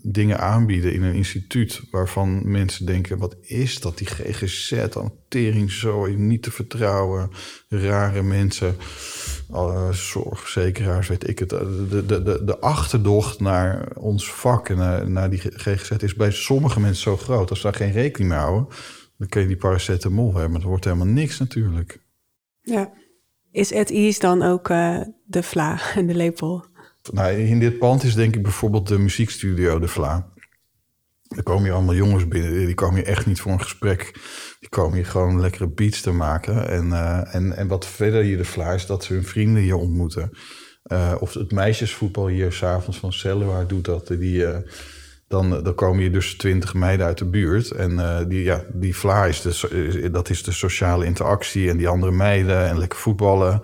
Speaker 2: dingen aanbieden in een instituut waarvan mensen denken: wat is dat? Die GGZ, hantering zo, niet te vertrouwen, rare mensen, uh, zorgverzekeraars, weet ik het. De, de, de, de achterdocht naar ons vak en naar, naar die GGZ is bij sommige mensen zo groot. Als ze daar geen rekening mee houden, dan kun je die paracetamol hebben, maar er wordt helemaal niks natuurlijk.
Speaker 1: Ja. Is Ed Ease dan ook uh, de vla en de lepel?
Speaker 2: Nou, in dit pand is denk ik bijvoorbeeld de muziekstudio De Vla. Er komen hier allemaal jongens binnen. Die komen hier echt niet voor een gesprek. Die komen hier gewoon lekkere beats te maken. En, uh, en, en wat verder hier de Vla is dat ze hun vrienden hier ontmoeten. Uh, of het meisjesvoetbal hier s'avonds van Cellular doet dat. Die, uh, dan, dan komen hier dus twintig meiden uit de buurt. En die, ja, die Vla is dat is de sociale interactie. En die andere meiden en lekker voetballen.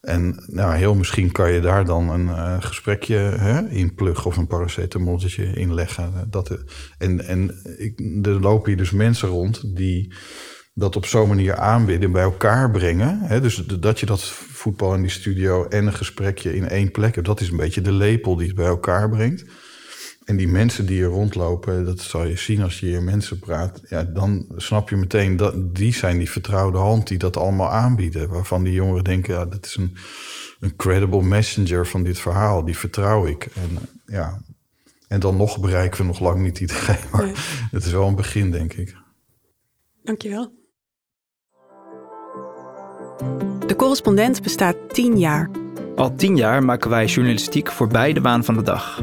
Speaker 2: En nou, heel misschien kan je daar dan een uh, gesprekje hè, in pluggen of een paracetamolletje in leggen. Dat, en en ik, er lopen hier dus mensen rond die dat op zo'n manier aanbieden, bij elkaar brengen. Hè, dus dat je dat voetbal in die studio en een gesprekje in één plek hebt, dat is een beetje de lepel die het bij elkaar brengt. En die mensen die hier rondlopen, dat zal je zien als je hier mensen praat. Ja, dan snap je meteen dat die zijn die vertrouwde hand die dat allemaal aanbieden. Waarvan die jongeren denken, ja, dat is een, een credible messenger van dit verhaal. Die vertrouw ik. En, ja. en dan nog bereiken we nog lang niet iedereen. Maar het is wel een begin, denk ik.
Speaker 1: Dankjewel. De correspondent bestaat tien jaar.
Speaker 3: Al tien jaar maken wij journalistiek voorbij de waan van de dag.